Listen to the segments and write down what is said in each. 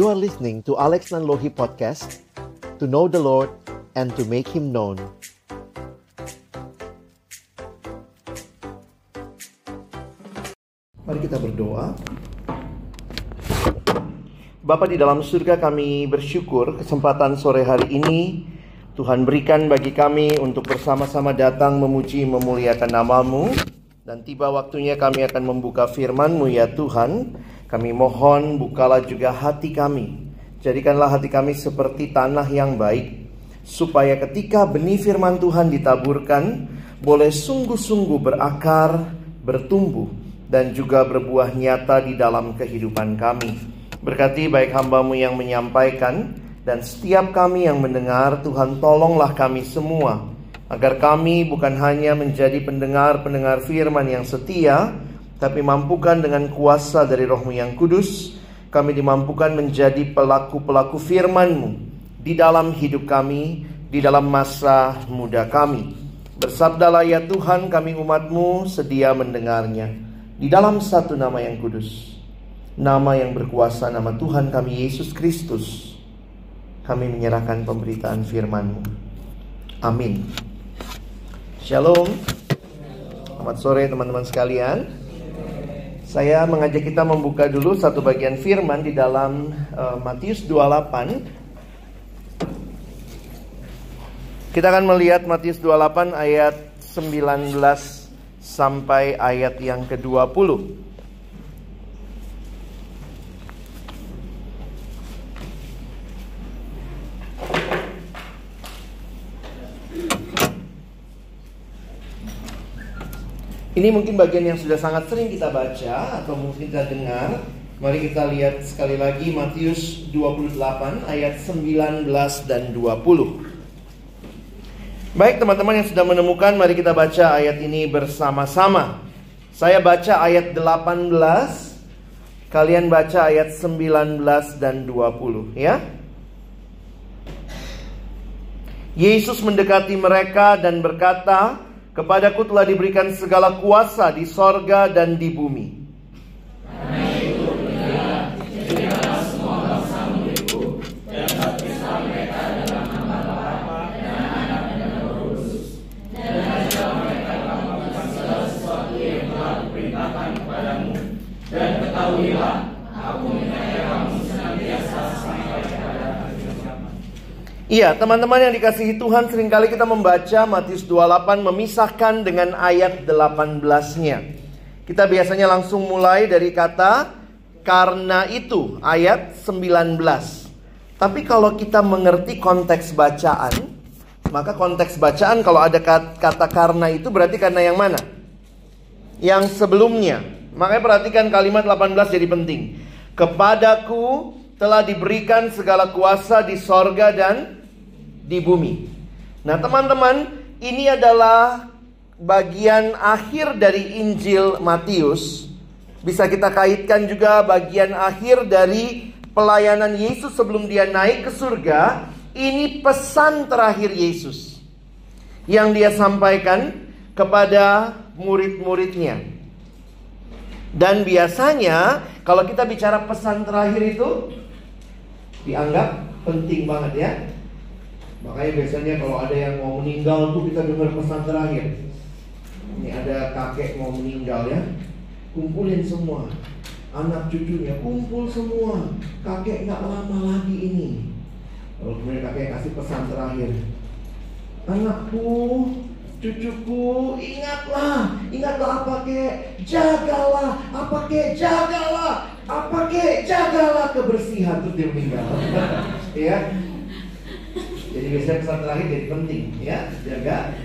You are listening to Alex Nanlohi Podcast To know the Lord and to make Him known. Mari kita berdoa. Bapa di dalam surga kami bersyukur kesempatan sore hari ini Tuhan berikan bagi kami untuk bersama-sama datang memuji memuliakan namamu. Dan tiba waktunya kami akan membuka firman-Mu ya Tuhan kami mohon bukalah juga hati kami. Jadikanlah hati kami seperti tanah yang baik. Supaya ketika benih firman Tuhan ditaburkan, boleh sungguh-sungguh berakar, bertumbuh, dan juga berbuah nyata di dalam kehidupan kami. Berkati baik hambamu yang menyampaikan, dan setiap kami yang mendengar, Tuhan tolonglah kami semua. Agar kami bukan hanya menjadi pendengar-pendengar firman yang setia, tapi mampukan dengan kuasa dari rohmu yang kudus, kami dimampukan menjadi pelaku-pelaku firman-Mu di dalam hidup kami, di dalam masa muda kami. Bersabdalah ya Tuhan kami umat-Mu sedia mendengarnya. Di dalam satu nama yang kudus, nama yang berkuasa, nama Tuhan kami Yesus Kristus, kami menyerahkan pemberitaan firman-Mu. Amin. Shalom. Selamat sore teman-teman sekalian. Saya mengajak kita membuka dulu satu bagian firman di dalam uh, Matius 28. Kita akan melihat Matius 28 ayat 19 sampai ayat yang ke-20. Ini mungkin bagian yang sudah sangat sering kita baca atau mungkin kita dengar. Mari kita lihat sekali lagi Matius 28 ayat 19 dan 20. Baik teman-teman yang sudah menemukan, mari kita baca ayat ini bersama-sama. Saya baca ayat 18, kalian baca ayat 19 dan 20 ya. Yesus mendekati mereka dan berkata, Kepadaku telah diberikan segala kuasa di sorga dan di bumi. Iya, teman-teman yang dikasihi Tuhan, sering kali kita membaca Matius 28 memisahkan dengan ayat 18-nya. Kita biasanya langsung mulai dari kata karena itu, ayat 19. Tapi kalau kita mengerti konteks bacaan, maka konteks bacaan kalau ada kata karena itu berarti karena yang mana? Yang sebelumnya. Makanya perhatikan kalimat 18 jadi penting. Kepadaku telah diberikan segala kuasa di sorga dan di bumi. Nah, teman-teman, ini adalah bagian akhir dari Injil Matius. Bisa kita kaitkan juga bagian akhir dari pelayanan Yesus sebelum dia naik ke surga. Ini pesan terakhir Yesus yang dia sampaikan kepada murid-muridnya. Dan biasanya kalau kita bicara pesan terakhir itu dianggap penting banget ya. Makanya biasanya kalau ada yang mau meninggal tuh kita dengar pesan terakhir. Ini ada kakek mau meninggal ya, kumpulin semua anak cucunya, kumpul semua. Kakek nggak lama lagi ini. Lalu kemudian kakek kasih pesan terakhir. Anakku, cucuku, ingatlah, ingatlah apa ke, jagalah, apa ke, jagalah, apa ke, jagalah kebersihan terus dia meninggal. ya, jadi biasanya pesan terakhir jadi penting ya, jaga.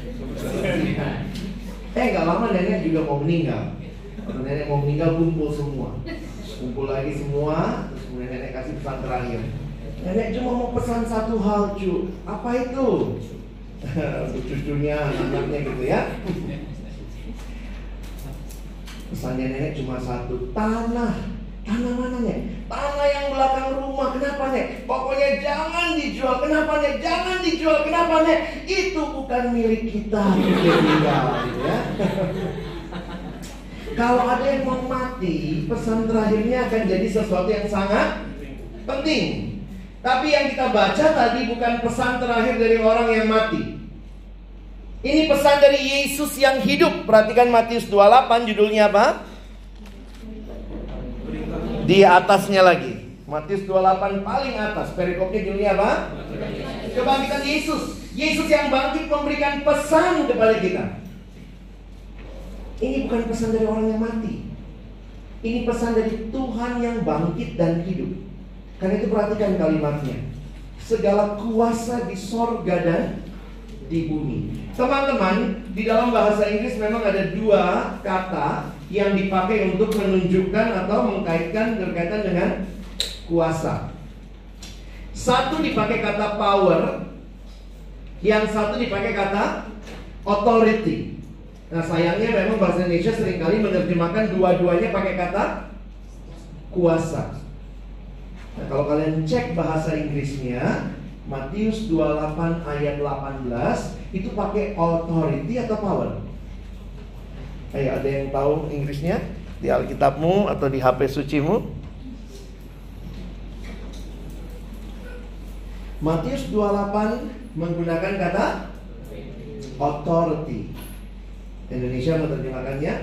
Eh gak lama nenek juga mau meninggal. Kalau nenek mau meninggal kumpul semua, kumpul lagi semua, terus kemudian nenek kasih pesan terakhir. Nenek cuma mau pesan satu hal cu, apa itu? Cucunya, anaknya gitu ya. Pesannya nenek cuma satu, tanah Tanah mana nih? Tanah yang belakang rumah. Kenapa nih? Pokoknya jangan dijual. Kenapa nih? Jangan dijual. Kenapa nih? Itu bukan milik kita. ya. Kalau ada yang mau mati, pesan terakhirnya akan jadi sesuatu yang sangat Penting. Tapi yang kita baca tadi bukan pesan terakhir dari orang yang mati. Ini pesan dari Yesus yang hidup. Perhatikan Matius 28 judulnya apa? Di atasnya lagi. Matius 28 paling atas. Perikopnya judulnya apa? Kebangkitan Yesus. Yesus yang bangkit memberikan pesan kepada kita. Ini bukan pesan dari orang yang mati. Ini pesan dari Tuhan yang bangkit dan hidup. Karena itu perhatikan kalimatnya. Segala kuasa di sorga dan di bumi. Teman-teman, di dalam bahasa Inggris memang ada dua kata yang dipakai untuk menunjukkan atau mengkaitkan berkaitan dengan kuasa. Satu dipakai kata power, yang satu dipakai kata authority. Nah sayangnya memang bahasa Indonesia sering kali menerjemahkan dua-duanya pakai kata kuasa. Nah kalau kalian cek bahasa Inggrisnya, Matius 28 ayat 18 itu pakai authority atau power? Ayo ada yang tahu Inggrisnya di Alkitabmu atau di HP sucimu? Matius 28 menggunakan kata authority. Indonesia menerjemahkannya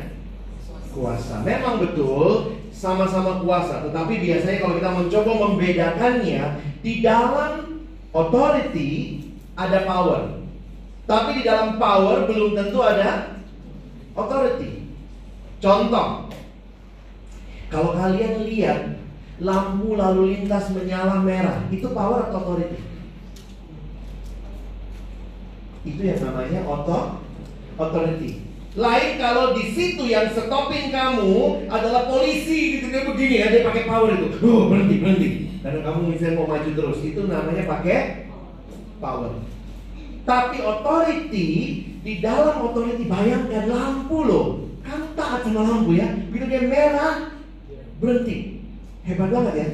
kuasa. Memang betul sama-sama kuasa, tetapi biasanya kalau kita mencoba membedakannya di dalam Authority ada power. Tapi di dalam power belum tentu ada authority. Contoh, kalau kalian lihat lampu lalu lintas menyala merah, itu power atau authority? Itu yang namanya auto authority. Lain kalau di situ yang stopin kamu adalah polisi gitu dia begini ya dia pakai power itu. Oh, berhenti, berhenti. Dan kamu misalnya mau maju terus, itu namanya pakai power. Tapi authority di dalam authority bayangkan lampu loh. Kamu taat sama lampu ya. Begitu dia merah berhenti. Hebat banget ya.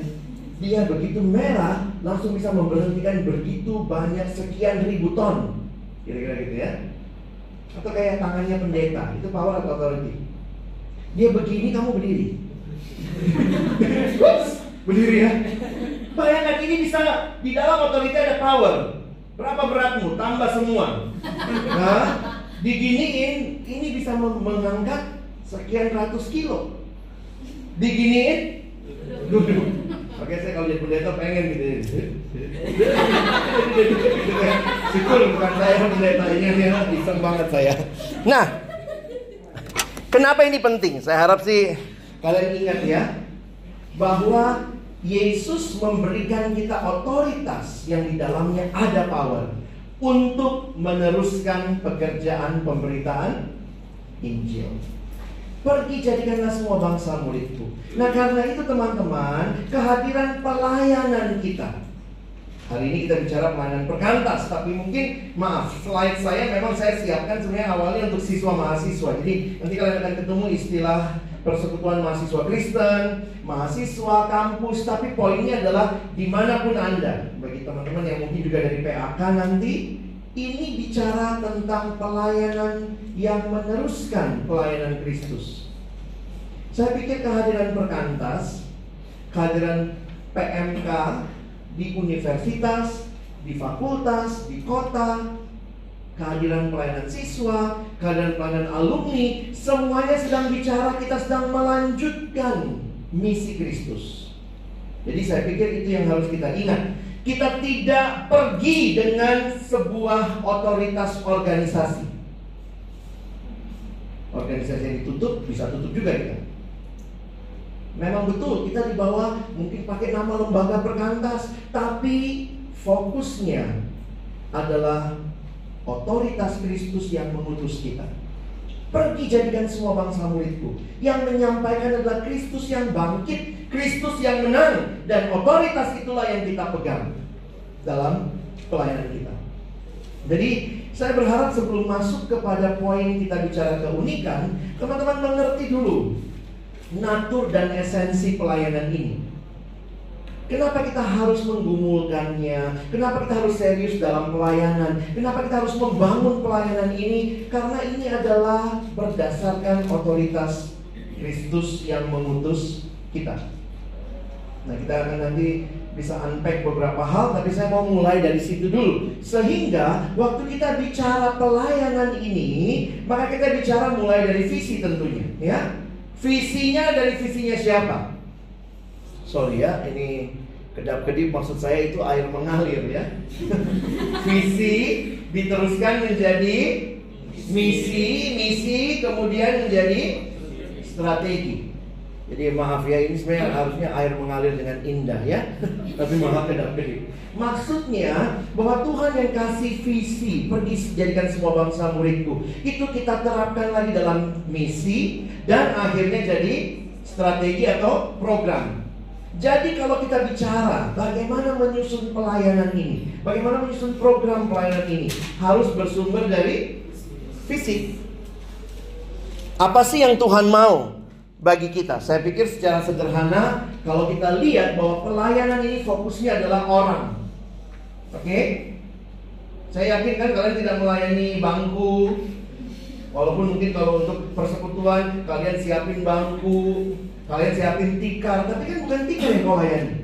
Dia begitu merah langsung bisa memberhentikan begitu banyak sekian ribu ton. Kira-kira gitu ya. Atau kayak tangannya pendeta, itu power atau authority. Dia begini kamu berdiri. berdiri ya. Bayangkan ini bisa di dalam otorita ada power. Berapa beratmu? Tambah semua. Nah, diginiin ini bisa mengangkat sekian ratus kilo. Diginiin Oke saya kalau jadi pendeta pengen gitu. Syukur bukan saya pendetanya dia iseng banget saya. Nah, kenapa ini penting? Saya harap sih kalian ingat ya bahwa Yesus memberikan kita otoritas yang di dalamnya ada power untuk meneruskan pekerjaan pemberitaan Injil. Pergi jadikanlah semua bangsa muridku. Nah karena itu teman-teman, kehadiran pelayanan kita. Hari ini kita bicara pelayanan perkantas, tapi mungkin maaf, slide saya memang saya siapkan sebenarnya awalnya untuk siswa mahasiswa. Jadi nanti kalian akan ketemu istilah persekutuan mahasiswa Kristen, mahasiswa kampus, tapi poinnya adalah di mana pun Anda, bagi teman-teman yang mungkin juga dari PAK nanti, ini bicara tentang pelayanan yang meneruskan pelayanan Kristus. Saya pikir kehadiran perkantas, kehadiran PMK di universitas, di fakultas, di kota, kehadiran pelayanan siswa, kehadiran pelayanan alumni, semuanya sedang bicara kita sedang melanjutkan misi Kristus. Jadi saya pikir itu yang harus kita ingat. Kita tidak pergi dengan sebuah otoritas organisasi. Organisasi yang ditutup bisa tutup juga kita. Memang betul kita di bawah mungkin pakai nama lembaga perkantas, tapi fokusnya adalah otoritas Kristus yang mengutus kita. Pergi jadikan semua bangsa muridku. Yang menyampaikan adalah Kristus yang bangkit, Kristus yang menang, dan otoritas itulah yang kita pegang dalam pelayanan kita. Jadi saya berharap sebelum masuk kepada poin kita bicara keunikan, teman-teman mengerti dulu natur dan esensi pelayanan ini. Kenapa kita harus menggumulkannya? Kenapa kita harus serius dalam pelayanan? Kenapa kita harus membangun pelayanan ini? Karena ini adalah berdasarkan otoritas Kristus yang mengutus kita. Nah, kita akan nanti bisa unpack beberapa hal, tapi saya mau mulai dari situ dulu. Sehingga waktu kita bicara pelayanan ini, maka kita bicara mulai dari visi tentunya, ya. Visinya dari visinya siapa? Sorry ya, ini kedap-kedip maksud saya itu air mengalir ya. Visi diteruskan menjadi misi, misi kemudian menjadi strategi. Jadi maaf ya ini sebenarnya harusnya air mengalir dengan indah ya, tapi maaf kedap kedip. Maksudnya bahwa Tuhan yang kasih visi pergi jadikan semua bangsa muridku itu kita terapkan lagi dalam misi dan akhirnya jadi strategi atau program. Jadi kalau kita bicara bagaimana menyusun pelayanan ini, bagaimana menyusun program pelayanan ini harus bersumber dari fisik. Apa sih yang Tuhan mau bagi kita? Saya pikir secara sederhana kalau kita lihat bahwa pelayanan ini fokusnya adalah orang. Oke? Okay? Saya yakin kan kalian tidak melayani bangku Walaupun mungkin kalau untuk persekutuan kalian siapin bangku, kalian siapin tikar, tapi kan bukan tikar yang kau layani.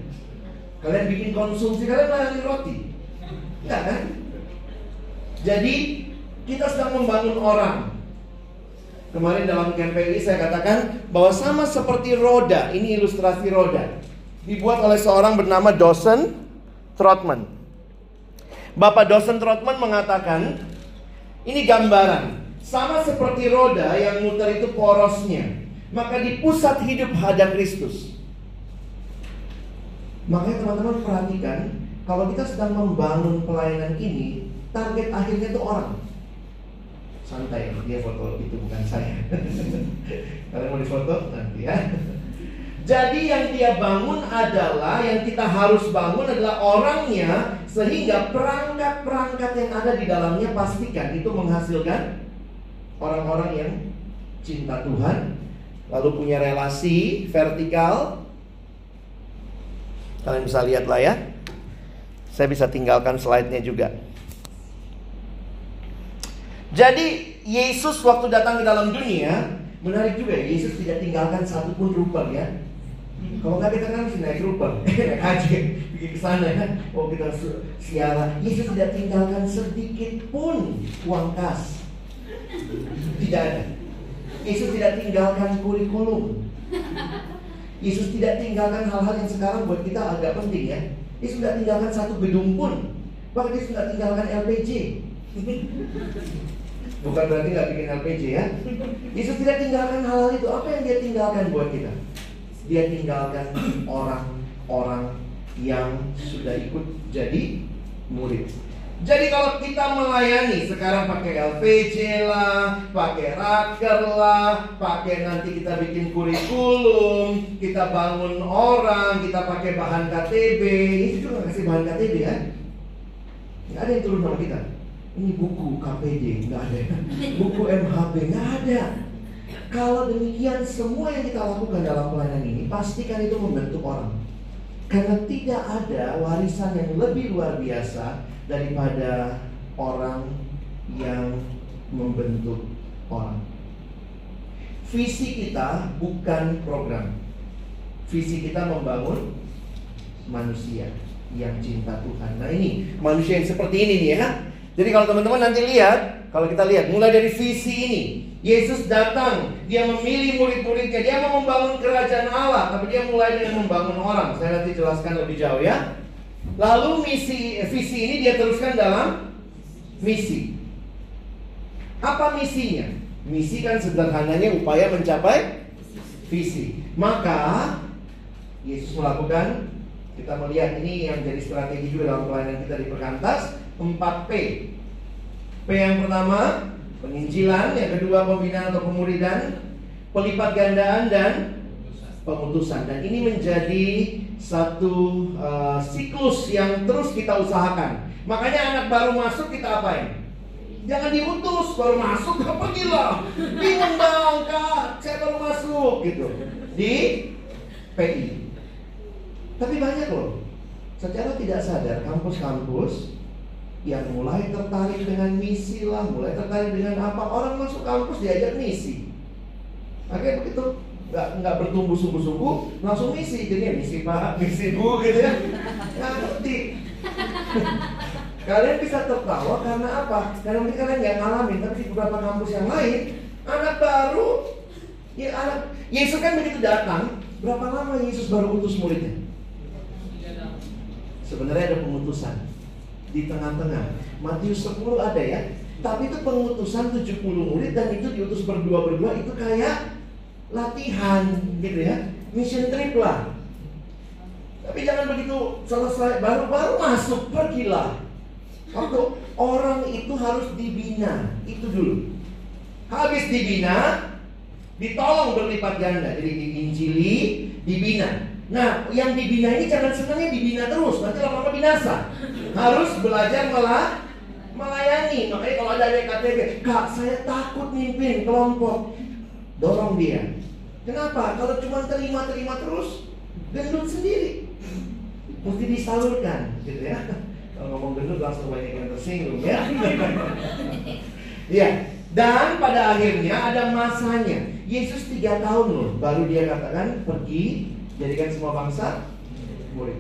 Kalian bikin konsumsi, kalian melayani roti. Enggak kan? Jadi kita sedang membangun orang. Kemarin dalam ini saya katakan bahwa sama seperti roda, ini ilustrasi roda. Dibuat oleh seorang bernama Dawson Trotman. Bapak Dawson Trotman mengatakan, ini gambaran. Sama seperti roda yang muter itu porosnya. Maka di pusat hidup ada Kristus. Makanya teman-teman perhatikan, kalau kita sedang membangun pelayanan ini, target akhirnya itu orang. Santai dia foto itu bukan saya. Kalian mau difoto? Nanti ya. Jadi yang dia bangun adalah yang kita harus bangun adalah orangnya sehingga perangkat-perangkat yang ada di dalamnya pastikan itu menghasilkan orang-orang yang cinta Tuhan lalu punya relasi vertikal kalian bisa lihat lah ya saya bisa tinggalkan slide-nya juga jadi Yesus waktu datang ke dalam dunia Menarik juga ya, Yesus tidak tinggalkan satu pun rupa ya kalau nggak kita kan naik rupa, naik haji, pergi ke sana kan. Oh kita siaran. Yesus tidak tinggalkan sedikit pun uang kas. Tidak ada. Yesus tidak tinggalkan kurikulum. Yesus tidak tinggalkan hal-hal yang sekarang buat kita agak penting ya. Yesus tidak tinggalkan satu gedung pun. Bahkan Yesus tidak tinggalkan LPG. Bukan berarti nggak bikin LPG ya. Yesus tidak tinggalkan hal-hal itu. Apa yang dia tinggalkan buat kita? Dia tinggalkan orang-orang yang sudah ikut jadi murid. Jadi kalau kita melayani sekarang pakai LPG lah, pakai raker lah, pakai nanti kita bikin kurikulum, kita bangun orang, kita pakai bahan KTB, itu juga kasih bahan KTB kan? Nggak ada yang turun sama kita. Ini buku KPD, nggak ada. Buku MHB, nggak ada. Kalau demikian semua yang kita lakukan dalam pelayanan ini pastikan itu membentuk orang. Karena tidak ada warisan yang lebih luar biasa daripada orang yang membentuk orang. Visi kita bukan program. Visi kita membangun manusia yang cinta Tuhan. Nah ini manusia yang seperti ini nih ya. Jadi kalau teman-teman nanti lihat, kalau kita lihat mulai dari visi ini, Yesus datang, dia memilih murid-muridnya, dia mau membangun kerajaan Allah, tapi dia mulai dengan membangun orang. Saya nanti jelaskan lebih jauh ya. Lalu misi visi ini dia teruskan dalam misi. Apa misinya? Misi kan sederhananya upaya mencapai visi. Maka Yesus melakukan kita melihat ini yang jadi strategi juga dalam pelayanan kita di Perkantas 4P. P yang pertama penginjilan, yang kedua pembinaan atau pemuridan, pelipat gandaan dan pemutusan. Dan ini menjadi satu uh, siklus yang terus kita usahakan. Makanya anak baru masuk kita apain? Jangan diutus baru masuk apa gila? Bingung dong kak, saya baru masuk gitu di PI. Tapi banyak loh, secara tidak sadar kampus-kampus yang mulai tertarik dengan misi lah, mulai tertarik dengan apa. Orang masuk kampus diajak misi. Oke begitu nggak nggak bertumbuh sungguh-sungguh langsung misi. Jadi misi pak misi bu gitu ya. Nggak ngerti. Kalian bisa tertawa karena apa? Karena mungkin kalian nggak ngalamin tapi di beberapa kampus yang lain anak baru ya anak Yesus kan begitu datang. Berapa lama Yesus baru utus muridnya? Sebenarnya ada pengutusan di tengah-tengah. Matius 10 ada ya? Tapi itu pengutusan 70 murid dan itu diutus berdua-berdua itu kayak latihan gitu ya. Mission trip lah. Tapi jangan begitu selesai baru-baru masuk pergilah. Waktu orang itu harus dibina itu dulu. Habis dibina ditolong berlipat ganda. Jadi diinjili dibina nah yang dibina ini jangan senangnya dibina terus nanti lama-lama binasa harus belajar malah melayani makanya kalau ada yang KTB kak saya takut mimpin kelompok dorong dia Kenapa? Kalau cuma terima-terima terus, gendut sendiri. Mesti disalurkan, gitu ya. Kalau ngomong gendut langsung banyak yang tersinggung ya. Iya. Dan pada akhirnya ada masanya. Yesus tiga tahun loh, baru dia katakan pergi jadikan semua bangsa murid.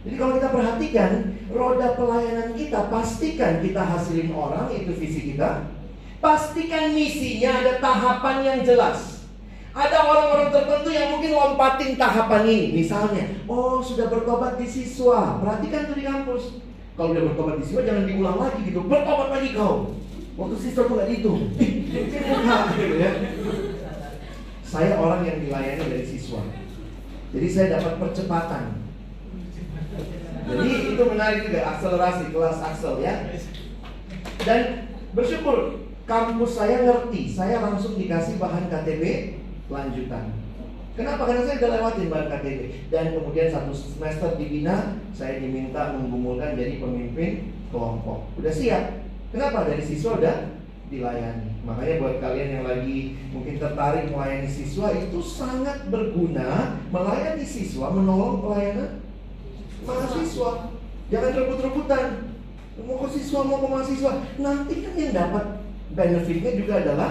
Jadi kalau kita perhatikan roda pelayanan kita, pastikan kita hasilin orang itu visi kita. Pastikan misinya ada tahapan yang jelas. Ada orang-orang tertentu yang mungkin lompatin tahapan ini. Misalnya, oh sudah bertobat di siswa. Perhatikan tuh di kampus. Kalau udah bertobat di siswa jangan diulang lagi gitu. Bertobat lagi kau. Waktu siswa tuh gak dihitung. gitu ya. Saya orang yang dilayani dari siswa. Jadi saya dapat percepatan. Jadi itu menarik juga akselerasi kelas aksel ya. Dan bersyukur kampus saya ngerti. Saya langsung dikasih bahan KTB lanjutan. Kenapa? Karena saya sudah lewatin bahan KTP dan kemudian satu semester dibina, saya diminta menggumulkan jadi pemimpin kelompok. Udah siap. Kenapa? Dari siswa udah dilayani. Makanya buat kalian yang lagi mungkin tertarik melayani siswa itu sangat berguna melayani siswa, menolong pelayanan mahasiswa. Jangan rebut-rebutan. Mau ke siswa, mau ke mahasiswa. Nanti kan yang dapat benefitnya juga adalah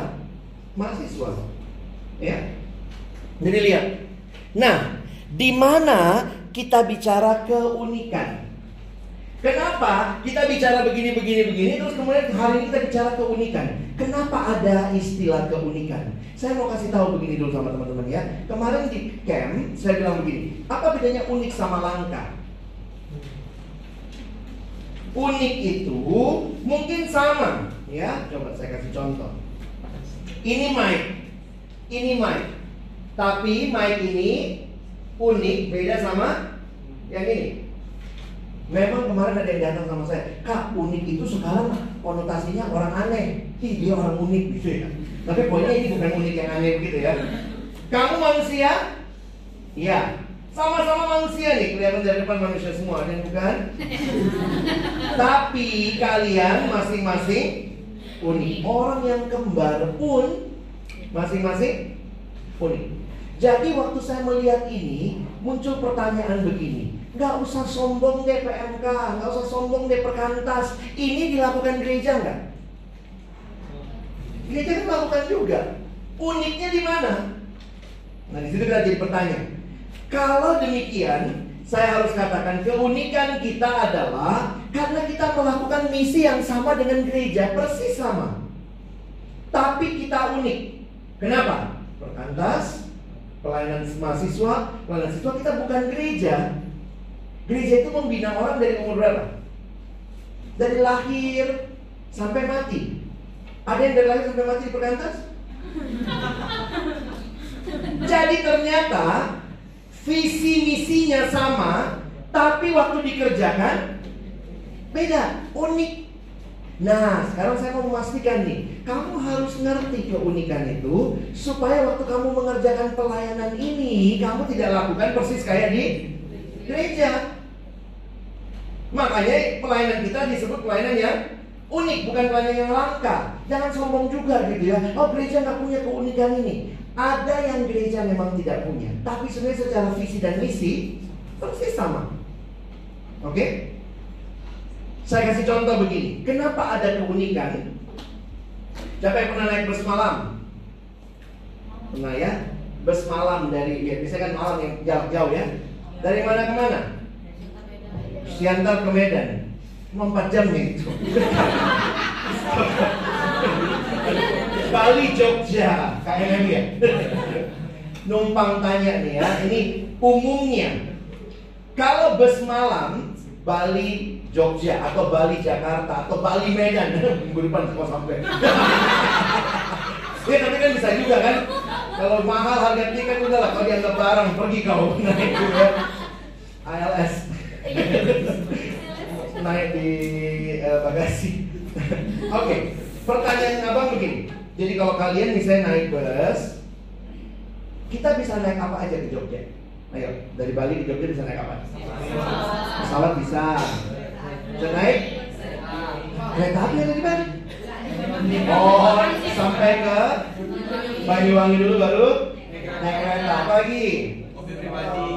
mahasiswa. Ya. Jadi lihat. Nah, di mana kita bicara keunikan? Kenapa kita bicara begini begini begini terus kemudian hari ini kita bicara keunikan? Kenapa ada istilah keunikan? Saya mau kasih tahu begini dulu sama teman-teman ya. Kemarin di camp saya bilang begini, apa bedanya unik sama langka? Unik itu mungkin sama, ya. Coba saya kasih contoh. Ini mic, ini mic. Tapi mic ini unik, beda sama yang ini. Memang kemarin ada yang datang sama saya, Kak unik itu sekarang konotasinya orang aneh. Ih dia orang unik gitu ya. Tapi pokoknya ini bukan unik yang aneh begitu ya. Kamu manusia? Iya. Sama-sama manusia nih, kelihatan dari depan manusia semua, ada yang bukan? Tapi kalian masing-masing unik. Orang yang kembar pun Masing-masing unik. Jadi waktu saya melihat ini muncul pertanyaan begini. Gak usah sombong deh PMK, gak usah sombong deh perkantas. Ini dilakukan gereja nggak? Gereja kan melakukan juga. Uniknya di mana? Nah di situ kita jadi pertanyaan. Kalau demikian, saya harus katakan keunikan kita adalah karena kita melakukan misi yang sama dengan gereja, persis sama. Tapi kita unik. Kenapa? Perkantas, pelayanan mahasiswa, pelayanan siswa kita bukan gereja. Gereja itu membina orang dari umur berapa? Dari lahir sampai mati. Ada yang dari lahir sampai mati di perkantas? Jadi ternyata visi misinya sama, tapi waktu dikerjakan beda, unik. Nah, sekarang saya mau memastikan nih, kamu harus ngerti keunikan itu supaya waktu kamu mengerjakan pelayanan ini, kamu tidak lakukan persis kayak di gereja. Makanya pelayanan kita disebut pelayanan yang unik, bukan pelayanan yang langka. Jangan sombong juga gitu ya. Oh, gereja nggak punya keunikan ini. Ada yang gereja memang tidak punya, tapi sebenarnya secara visi dan misi persis sama. Oke? Saya kasih contoh begini. Kenapa ada keunikan? Siapa yang pernah naik bus malam? Pernah ya? bus malam dari ya, biasanya kan malam yang jauh-jauh ya. Dari mana ke mana? Siantar ke Medan. Cuma 4 jam nih itu. Bali Jogja, KMM ya. Numpang tanya nih ya, ini umumnya kalau bus malam Bali Jogja atau Bali Jakarta atau Bali Medan minggu depan kok sampai. ya tapi kan bisa juga kan. Kalau mahal harga tiket udah lah kalau dianggap barang pergi kau naik juga. ALS naik di uh, bagasi. Oke, okay. pertanyaan abang begini. Jadi kalau kalian misalnya naik bus, kita bisa naik apa aja ke Jogja? Ayo, dari Bali ke Jogja bisa naik apa? Pesawat bisa. Bisa naik? Kereta api ada di Bali? Oh, sampai ke Banyuwangi dulu baru naik kereta apa lagi? Mobil pribadi.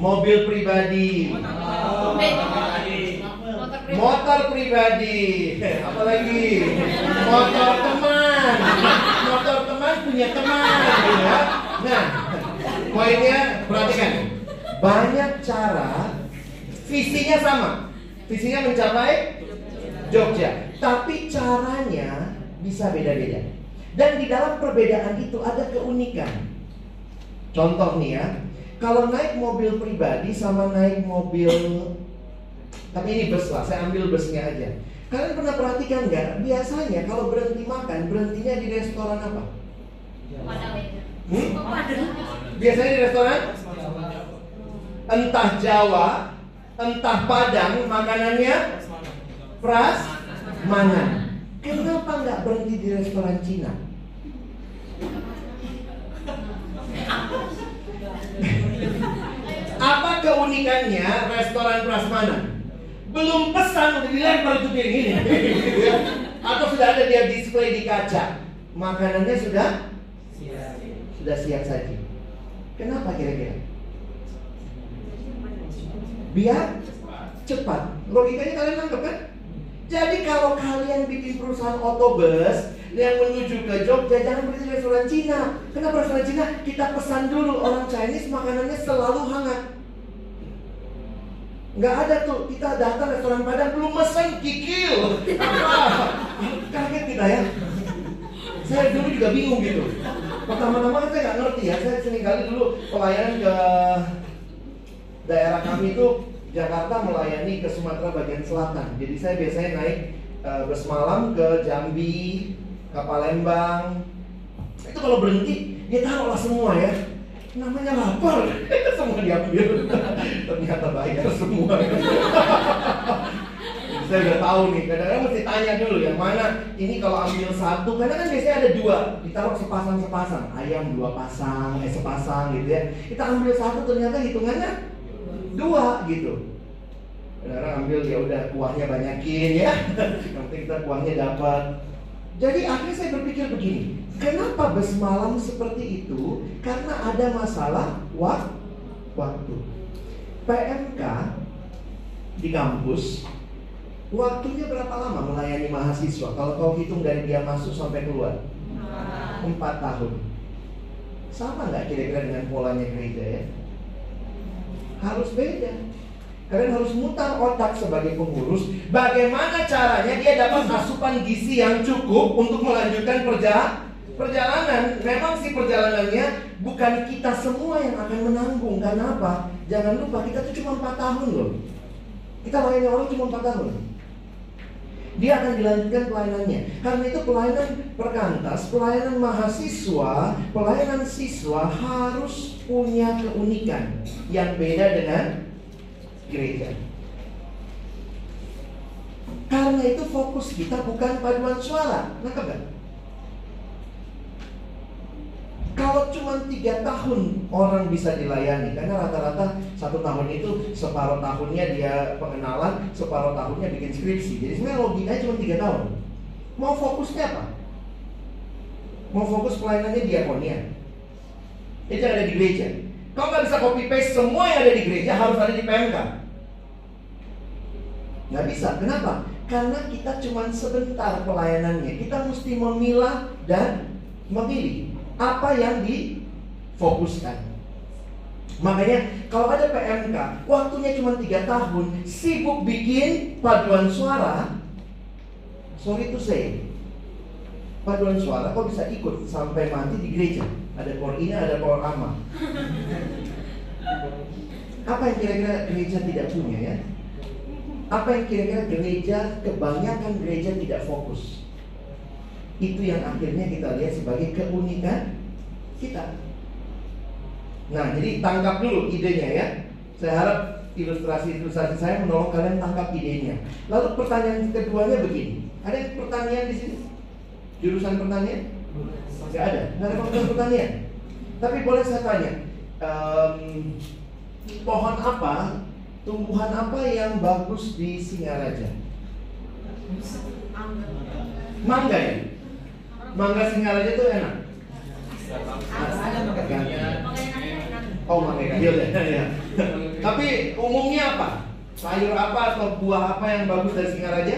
Mobil pribadi. Motor pribadi. Apa lagi? Motor teman. Motor teman punya teman, ya. Nah, poinnya perhatikan. Banyak cara visinya sama. Visinya mencapai Jogja, tapi caranya bisa beda-beda. Dan di dalam perbedaan itu ada keunikan. Contoh nih ya, kalau naik mobil pribadi sama naik mobil tapi ini bus lah, saya ambil busnya aja. Kalian pernah perhatikan nggak? Biasanya kalau berhenti makan, berhentinya di restoran apa? Hmm? Biasanya di restoran? Entah Jawa, entah Padang, makanannya pras mana? Kenapa nggak berhenti di restoran Cina? Apa keunikannya restoran prasmanan? belum pesan udah dilempar itu piring ini atau sudah ada dia display di kaca makanannya sudah siap. sudah siap saja kenapa kira-kira biar cepat logikanya kalian nangkep kan jadi kalau kalian bikin perusahaan otobus yang menuju ke Jogja jangan beli restoran Cina. Kenapa restoran Cina? Kita pesan dulu orang Chinese makanannya selalu hangat. Nggak ada tuh, kita datang restoran Padang belum mesen kikil. Kaget kita ya. Saya dulu juga bingung gitu. Pertama-tama kan saya nggak ngerti ya. Saya sering kali dulu pelayanan ke daerah kami itu Jakarta melayani ke Sumatera bagian selatan. Jadi saya biasanya naik uh, bus malam ke Jambi, ke Palembang. Itu kalau berhenti, dia taruhlah semua ya namanya lapar. Semua diambil. Ternyata bayar semua. Saya udah tahu nih kadang-kadang mesti tanya dulu yang mana? Ini kalau ambil satu karena kan biasanya ada dua. Ditaruh sepasang sepasang ayam dua pasang eh sepasang gitu ya. Kita ambil satu ternyata hitungannya dua gitu. Kadang-kadang ambil ya udah kuahnya banyakin ya. Nanti kita kuahnya dapat. Jadi akhirnya saya berpikir begini Kenapa bus malam seperti itu? Karena ada masalah waktu. PMK di kampus waktunya berapa lama melayani mahasiswa? Kalau kau hitung dari dia masuk sampai keluar, empat tahun. Sama nggak kira-kira dengan polanya gereja ya? Harus beda. Kalian harus mutar otak sebagai pengurus. Bagaimana caranya dia dapat asupan gizi yang cukup untuk melanjutkan perjalanan perjalanan memang sih perjalanannya bukan kita semua yang akan menanggung. Karena apa? Jangan lupa kita tuh cuma 4 tahun loh. Kita melayani orang cuma 4 tahun. Dia akan dilanjutkan pelayanannya. Karena itu pelayanan perkantas pelayanan mahasiswa pelayanan siswa harus punya keunikan yang beda dengan gereja. Karena itu fokus kita bukan paduan suara. Nangkep gak? Kalau cuma tiga tahun orang bisa dilayani, karena rata-rata satu tahun itu separuh tahunnya dia pengenalan, separuh tahunnya bikin skripsi. Jadi sebenarnya logikanya cuma tiga tahun. Mau fokusnya apa? Mau fokus pelayanannya diakonia. Itu ada di gereja. Kalau nggak bisa copy paste semua yang ada di gereja harus ada di PMK. Nggak bisa. Kenapa? Karena kita cuma sebentar pelayanannya. Kita mesti memilah dan memilih apa yang di fokuskan. Makanya kalau ada PMK, waktunya cuma tiga tahun, sibuk bikin paduan suara, sorry to say, paduan suara kok bisa ikut sampai mati di gereja. Ada por ini, ada por ama. Apa yang kira-kira gereja tidak punya ya? Apa yang kira-kira gereja, kebanyakan gereja tidak fokus. Itu yang akhirnya kita lihat sebagai keunikan kita. Nah, jadi tangkap dulu idenya ya. Saya harap ilustrasi-ilustrasi saya menolong kalian tangkap idenya. Lalu pertanyaan keduanya begini. Ada pertanyaan di sini? Jurusan pertanyaan? Gak ada. Gak ada pertanyaan. Tapi boleh saya tanya, um, pohon apa, tumbuhan apa yang bagus di Singaraja? Mangga ya? Mangga Singaraja itu enak. Oh mangga ya. ya. Tapi umumnya apa? Sayur apa atau buah apa yang bagus dari Singaraja?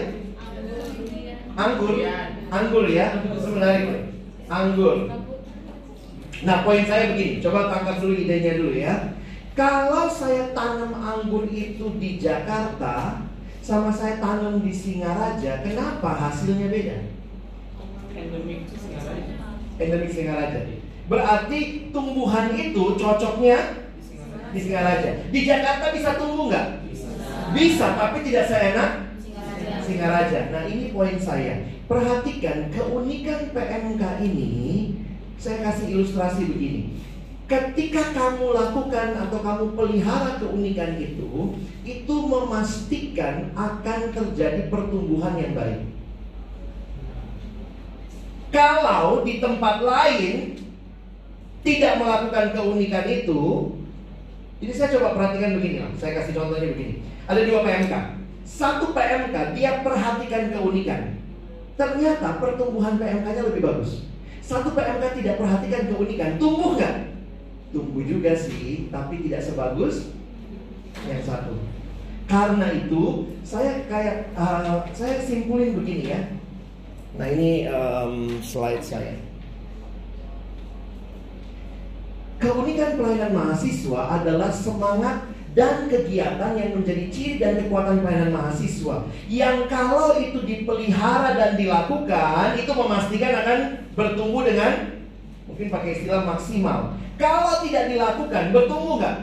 Anggur. Anggur ya. Sebenarnya anggur. Nah poin saya begini, coba tangkap dulu idenya dulu ya. Kalau saya tanam anggur itu di Jakarta sama saya tanam di Singaraja, kenapa hasilnya beda? Endemik Singaraja. Endemik Singaraja. Berarti tumbuhan itu cocoknya di Singaraja. Di Jakarta bisa tumbuh nggak? Bisa. Bisa, tapi tidak seenak Singaraja. Nah ini poin saya. Perhatikan keunikan PMK ini. Saya kasih ilustrasi begini. Ketika kamu lakukan atau kamu pelihara keunikan itu, itu memastikan akan terjadi pertumbuhan yang baik. Kalau di tempat lain tidak melakukan keunikan itu, jadi saya coba perhatikan begini lah. Saya kasih contohnya begini. Ada dua PMK. Satu PMK dia perhatikan keunikan. Ternyata pertumbuhan PMK-nya lebih bagus. Satu PMK tidak perhatikan keunikan, tumbuh nggak? tumbuh juga sih, tapi tidak sebagus yang satu. Karena itu saya kayak uh, saya simpulin begini ya. Nah ini um, slide saya. Keunikan pelayanan mahasiswa adalah semangat dan kegiatan yang menjadi ciri dan kekuatan pelayanan mahasiswa yang kalau itu dipelihara dan dilakukan itu memastikan akan bertumbuh dengan mungkin pakai istilah maksimal kalau tidak dilakukan, bertumbuh nggak?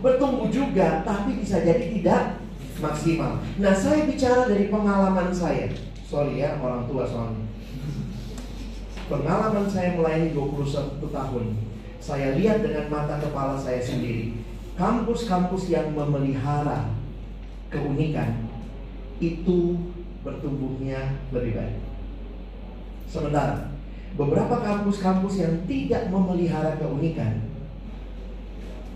Bertumbuh juga, tapi bisa jadi tidak maksimal. Nah, saya bicara dari pengalaman saya. Sorry ya, orang tua soalnya. Pengalaman saya melayani 21 tahun. Saya lihat dengan mata kepala saya sendiri. Kampus-kampus yang memelihara keunikan itu bertumbuhnya lebih baik. Sementara beberapa kampus-kampus yang tidak memelihara keunikan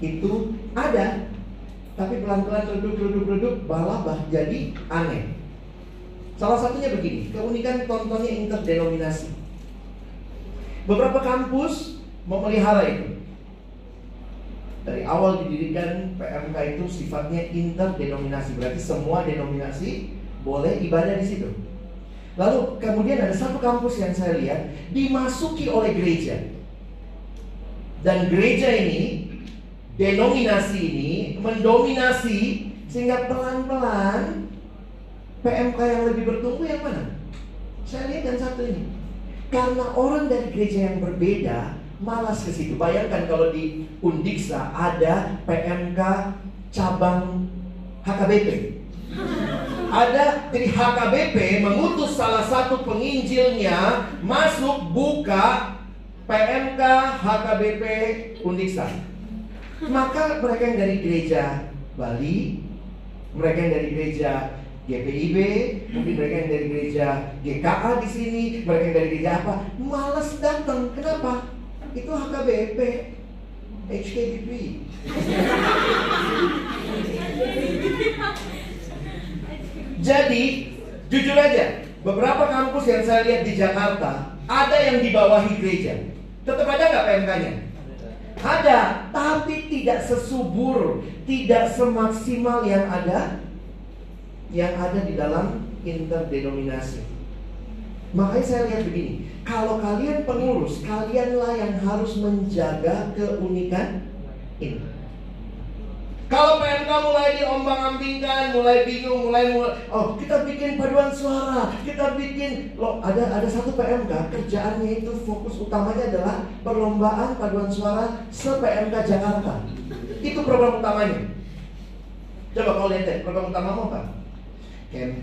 itu ada tapi pelan-pelan reduk-reduk-reduk balabah jadi aneh. Salah satunya begini, keunikan tontonnya interdenominasi. Beberapa kampus memelihara itu. Dari awal didirikan PMK itu sifatnya interdenominasi, berarti semua denominasi boleh ibadah di situ. Lalu kemudian ada satu kampus yang saya lihat dimasuki oleh gereja. Dan gereja ini, denominasi ini mendominasi sehingga pelan-pelan PMK yang lebih bertumbuh yang mana? Saya lihat yang satu ini. Karena orang dari gereja yang berbeda malas ke situ. Bayangkan kalau di Undiksa ada PMK cabang HKBP ada dari HKBP mengutus salah satu penginjilnya masuk buka PMK HKBP Undiksa. Maka mereka yang dari gereja Bali, mereka yang dari gereja GPIB, mungkin mereka yang dari gereja GKA di sini, mereka yang dari gereja apa, malas datang. Kenapa? Itu HKBP, HKBP. Jadi, jujur aja, beberapa kampus yang saya lihat di Jakarta ada yang di bawahi gereja. Tetap ada nggak PMK-nya? Ada, tapi tidak sesubur, tidak semaksimal yang ada yang ada di dalam interdenominasi. Makanya saya lihat begini, Kalau kalian pengurus, kalianlah yang harus menjaga keunikan ini. Kalau PMK mulai diombang-ambingkan, mulai bingung, mulai, mulai oh kita bikin paduan suara, kita bikin loh ada ada satu PMK kerjaannya itu fokus utamanya adalah perlombaan paduan suara se PMK Jakarta. Itu program utamanya. Coba kau lihat deh, program utama apa? Camp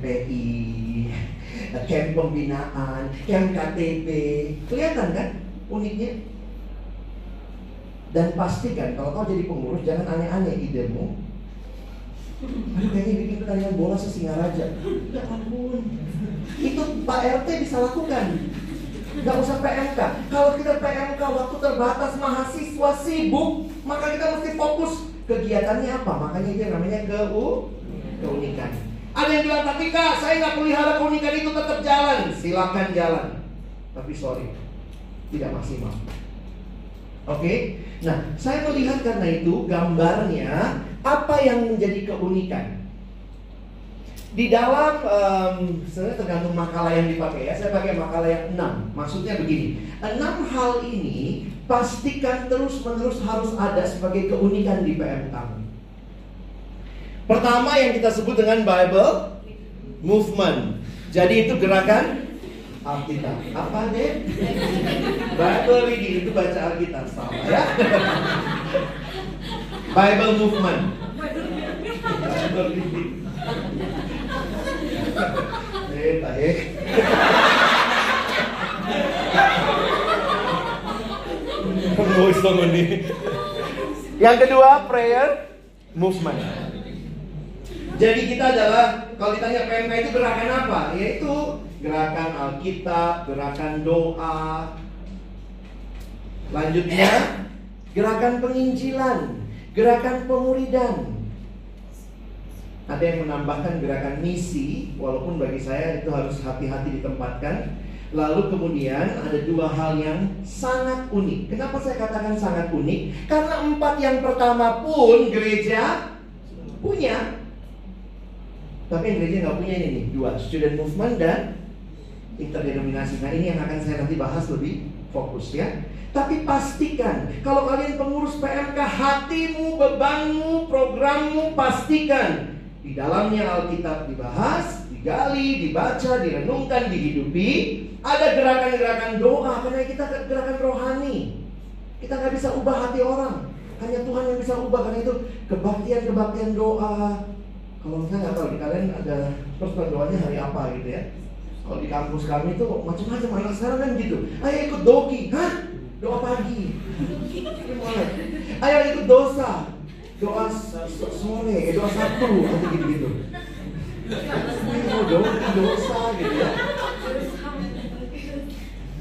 pembinaan, camp KTP. Kelihatan kan uniknya? Dan pastikan kalau kau jadi pengurus jangan aneh-aneh idemu. Aduh kayaknya bikin pertandingan bola sesingaraja. Ya ampun. Itu Pak RT bisa lakukan. Gak usah PMK. Kalau kita PMK waktu terbatas mahasiswa sibuk, maka kita mesti fokus kegiatannya apa. Makanya itu namanya keu keunikan. Ada yang bilang, tapi kak, saya nggak pelihara keunikan itu tetap jalan. Silakan jalan. Tapi sorry, tidak maksimal. Oke, okay? nah saya melihat karena itu gambarnya apa yang menjadi keunikan. Di dalam, um, sebenarnya tergantung makalah yang dipakai ya. Saya pakai makalah yang 6. Maksudnya begini, enam hal ini pastikan terus-menerus harus ada sebagai keunikan di PM kami. Pertama yang kita sebut dengan Bible Movement. Jadi itu gerakan Alkitab. Apa deh? Bible reading itu baca Alkitab sama ya. Bible movement. Bible reading. Eh, tahe. Yang kedua prayer movement. Jadi kita adalah kalau ditanya PMK itu gerakan apa? Yaitu gerakan Alkitab, gerakan doa. Lanjutnya, gerakan penginjilan, gerakan pemuridan. Ada yang menambahkan gerakan misi, walaupun bagi saya itu harus hati-hati ditempatkan. Lalu kemudian ada dua hal yang sangat unik. Kenapa saya katakan sangat unik? Karena empat yang pertama pun gereja punya. Tapi gereja nggak punya ini nih, dua, student movement dan interdenominasi. Nah ini yang akan saya nanti bahas lebih fokus ya. Tapi pastikan kalau kalian pengurus PMK hatimu, bebanmu, programmu pastikan di dalamnya Alkitab dibahas, digali, dibaca, direnungkan, dihidupi. Ada gerakan-gerakan doa karena kita gerakan rohani. Kita nggak bisa ubah hati orang. Hanya Tuhan yang bisa ubah karena itu kebaktian-kebaktian doa. Kalau misalnya nggak tahu di kalian ada personal doanya hari apa gitu ya. Kalau di kampus kami itu macam-macam anak sekarang kan gitu. Ayo ikut doki, hah? Doa pagi. Ayo ikut dosa. Doa sore, eh, doa Sabtu, atau gitu-gitu. Ayo doki dosa gitu ya.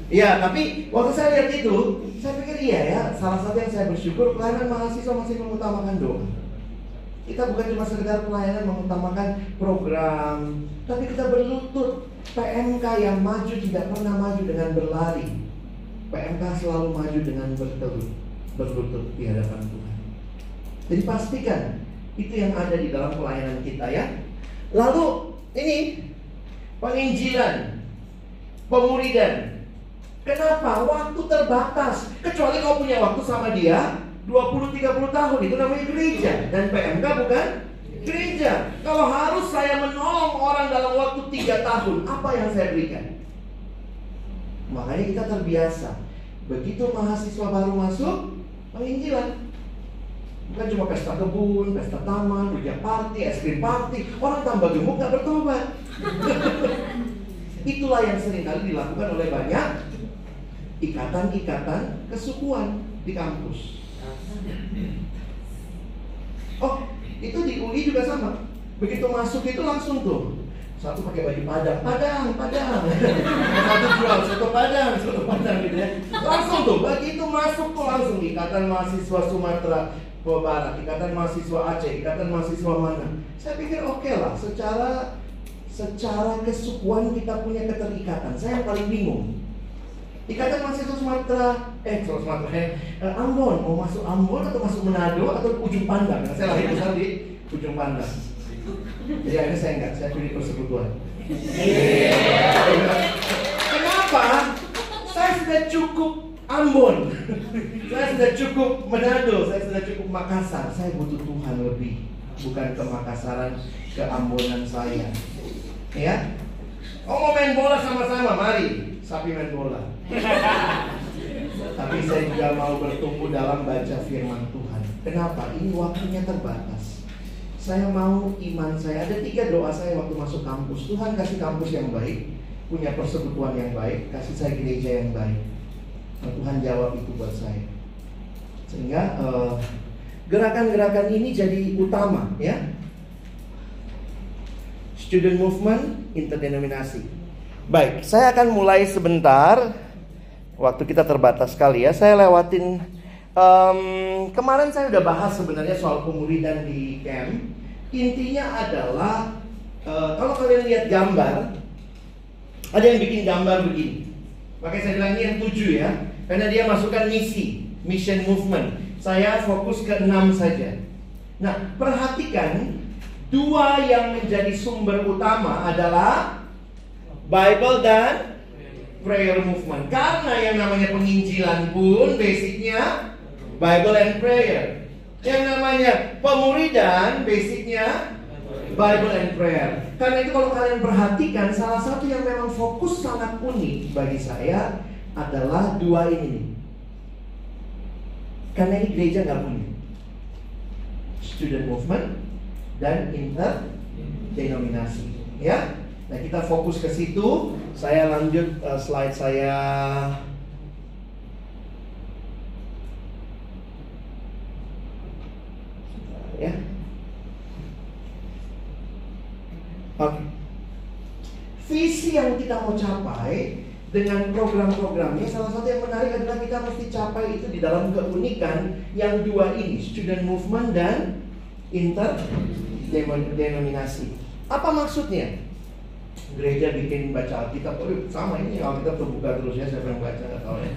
Iya, tapi waktu saya lihat itu, saya pikir iya ya. Salah satu yang saya bersyukur pelayanan mahasiswa masih mengutamakan doa. Kita bukan cuma sekedar pelayanan mengutamakan program, tapi kita berlutut. PMK yang maju tidak pernah maju dengan berlari. PMK selalu maju dengan bertelur, berlutut di hadapan Tuhan. Jadi pastikan itu yang ada di dalam pelayanan kita ya. Lalu ini penginjilan, pemuridan. Kenapa? Waktu terbatas. Kecuali kau punya waktu sama dia 20-30 tahun itu namanya gereja dan PMK bukan gereja. Kalau harus saya menolong orang dalam waktu tiga tahun, apa yang saya berikan? Makanya kita terbiasa. Begitu mahasiswa baru masuk, penginjilan. Bukan cuma pesta kebun, pesta taman, ujian party, es krim party. Orang tambah gemuk gak bertobat. Itulah yang sering kali dilakukan oleh banyak ikatan-ikatan kesukuan di kampus. Oh, itu di UI juga sama. Begitu masuk itu langsung tuh satu pakai baju padang, padang, padang. satu jual satu padang, satu padang gitu ya. Langsung tuh, begitu masuk tuh langsung ikatan mahasiswa Sumatera Barat, ikatan mahasiswa Aceh, ikatan mahasiswa mana. Saya pikir oke okay lah, secara secara kesukuan kita punya keterikatan. Saya paling bingung. Ikatan mahasiswa Sumatera, eh Sumatera, eh, Ambon, mau masuk Ambon atau masuk Manado atau ujung pandang? Nah, saya lahir besar di ujung pandang. Jadi akhirnya saya enggak, saya pilih persekutuan. Kenapa? Saya sudah cukup Ambon. saya sudah cukup Manado, saya sudah cukup Makassar. Saya butuh Tuhan lebih, bukan ke Makassaran, ke Ambonan saya. Ya? Oh mau main bola sama-sama, mari. Sapi main bola. Tapi saya juga mau bertumbuh dalam baca firman Tuhan. Kenapa? Ini waktunya terbatas. Saya mau iman saya. Ada tiga doa saya waktu masuk kampus. Tuhan kasih kampus yang baik, punya persekutuan yang baik, kasih saya gereja yang baik. Nah, Tuhan jawab itu buat saya. Sehingga uh, gerakan-gerakan ini jadi utama ya. Student movement interdenominasi. Baik, saya akan mulai sebentar. Waktu kita terbatas sekali ya. Saya lewatin um, kemarin saya udah bahas sebenarnya soal pemuridan di camp. Intinya adalah uh, kalau kalian lihat gambar, ada yang bikin gambar begini. Makanya saya bilang ini yang tujuh ya. Karena dia masukkan misi, mission movement. Saya fokus ke enam saja. Nah, perhatikan dua yang menjadi sumber utama adalah Bible dan prayer movement. Karena yang namanya penginjilan pun basicnya Bible and prayer. Yang namanya pemuridan basicnya Bible and prayer. Karena itu kalau kalian perhatikan salah satu yang memang fokus sangat unik bagi saya adalah dua ini nih. Karena ini gereja nggak punya. Student movement dan interdenominasi. Ya, nah kita fokus ke situ. Saya lanjut uh, slide saya. Ya. Visi yang kita mau capai dengan program-programnya salah satu yang menarik adalah kita mesti capai itu di dalam keunikan yang dua ini, student movement dan interdenominasi. Apa maksudnya? Gereja bikin baca Alkitab, oh sama ini Alkitab terbuka terus ya, siapa yang baca nggak tahu ya.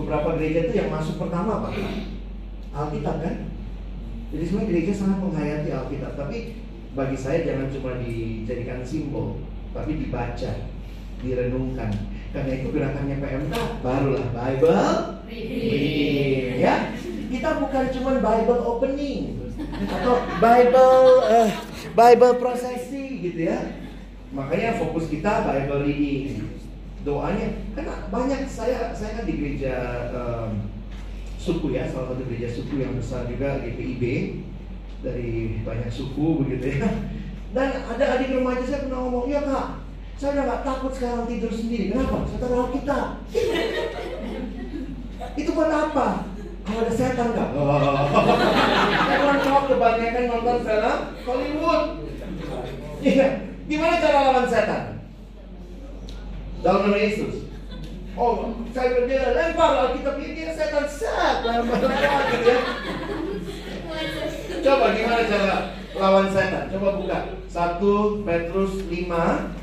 Beberapa gereja itu yang masuk pertama apa? Alkitab kan? Jadi sebenarnya gereja sangat menghayati Alkitab, tapi bagi saya jangan cuma dijadikan simbol, tapi dibaca, direnungkan. Karena itu gerakannya PMK barulah Bible reading, ya. Kita bukan cuma Bible opening atau Bible uh, Bible prosesi gitu ya. Makanya fokus kita Bible reading. Doanya karena banyak saya saya kan di gereja um, suku ya, salah satu gereja suku yang besar juga GPIB dari banyak suku begitu ya. Dan ada adik remaja saya pernah ngomong, ya kak, saya udah gak takut sekarang tidur sendiri. Kenapa? Saya taruh kita. Itu buat apa? Kalau ada setan kak? Oh. Karena kau kebanyakan nonton film Hollywood. Iya. Gimana cara lawan setan? Dalam nama Yesus. Oh, saya dia lempar Alkitab ini setan set, lempar gitu ya. Coba gimana cara lawan setan? Coba buka. 1 Petrus 5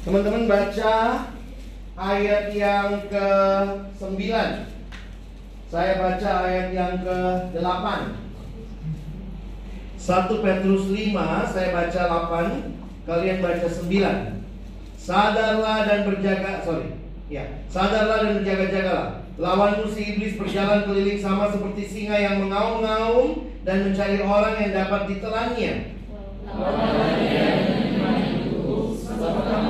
Teman-teman baca ayat yang ke-9. Saya baca ayat yang ke-8. 1 Petrus 5, saya baca 8 kalian baca sembilan. Sadarlah dan berjaga, sorry. Ya, sadarlah dan berjaga-jagalah. Lawanmu si iblis berjalan keliling sama seperti singa yang mengaum-ngaum dan mencari orang yang dapat ditelannya. Bagaimana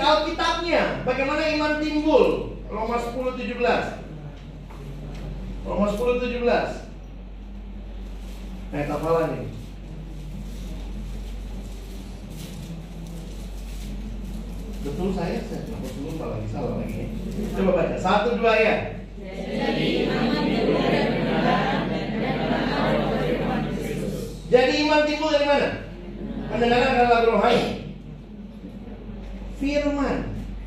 Alkitabnya. Bagaimana iman timbul? Roma 10 17. Roma 10 17. Ayat hafalan nih. Betul saya, saya cuma lupa lagi salah lagi. Coba baca satu dua ya. Jadi iman timbul dari Jadi iman timbul dari mana? Pendengaran adalah rohani. Firman.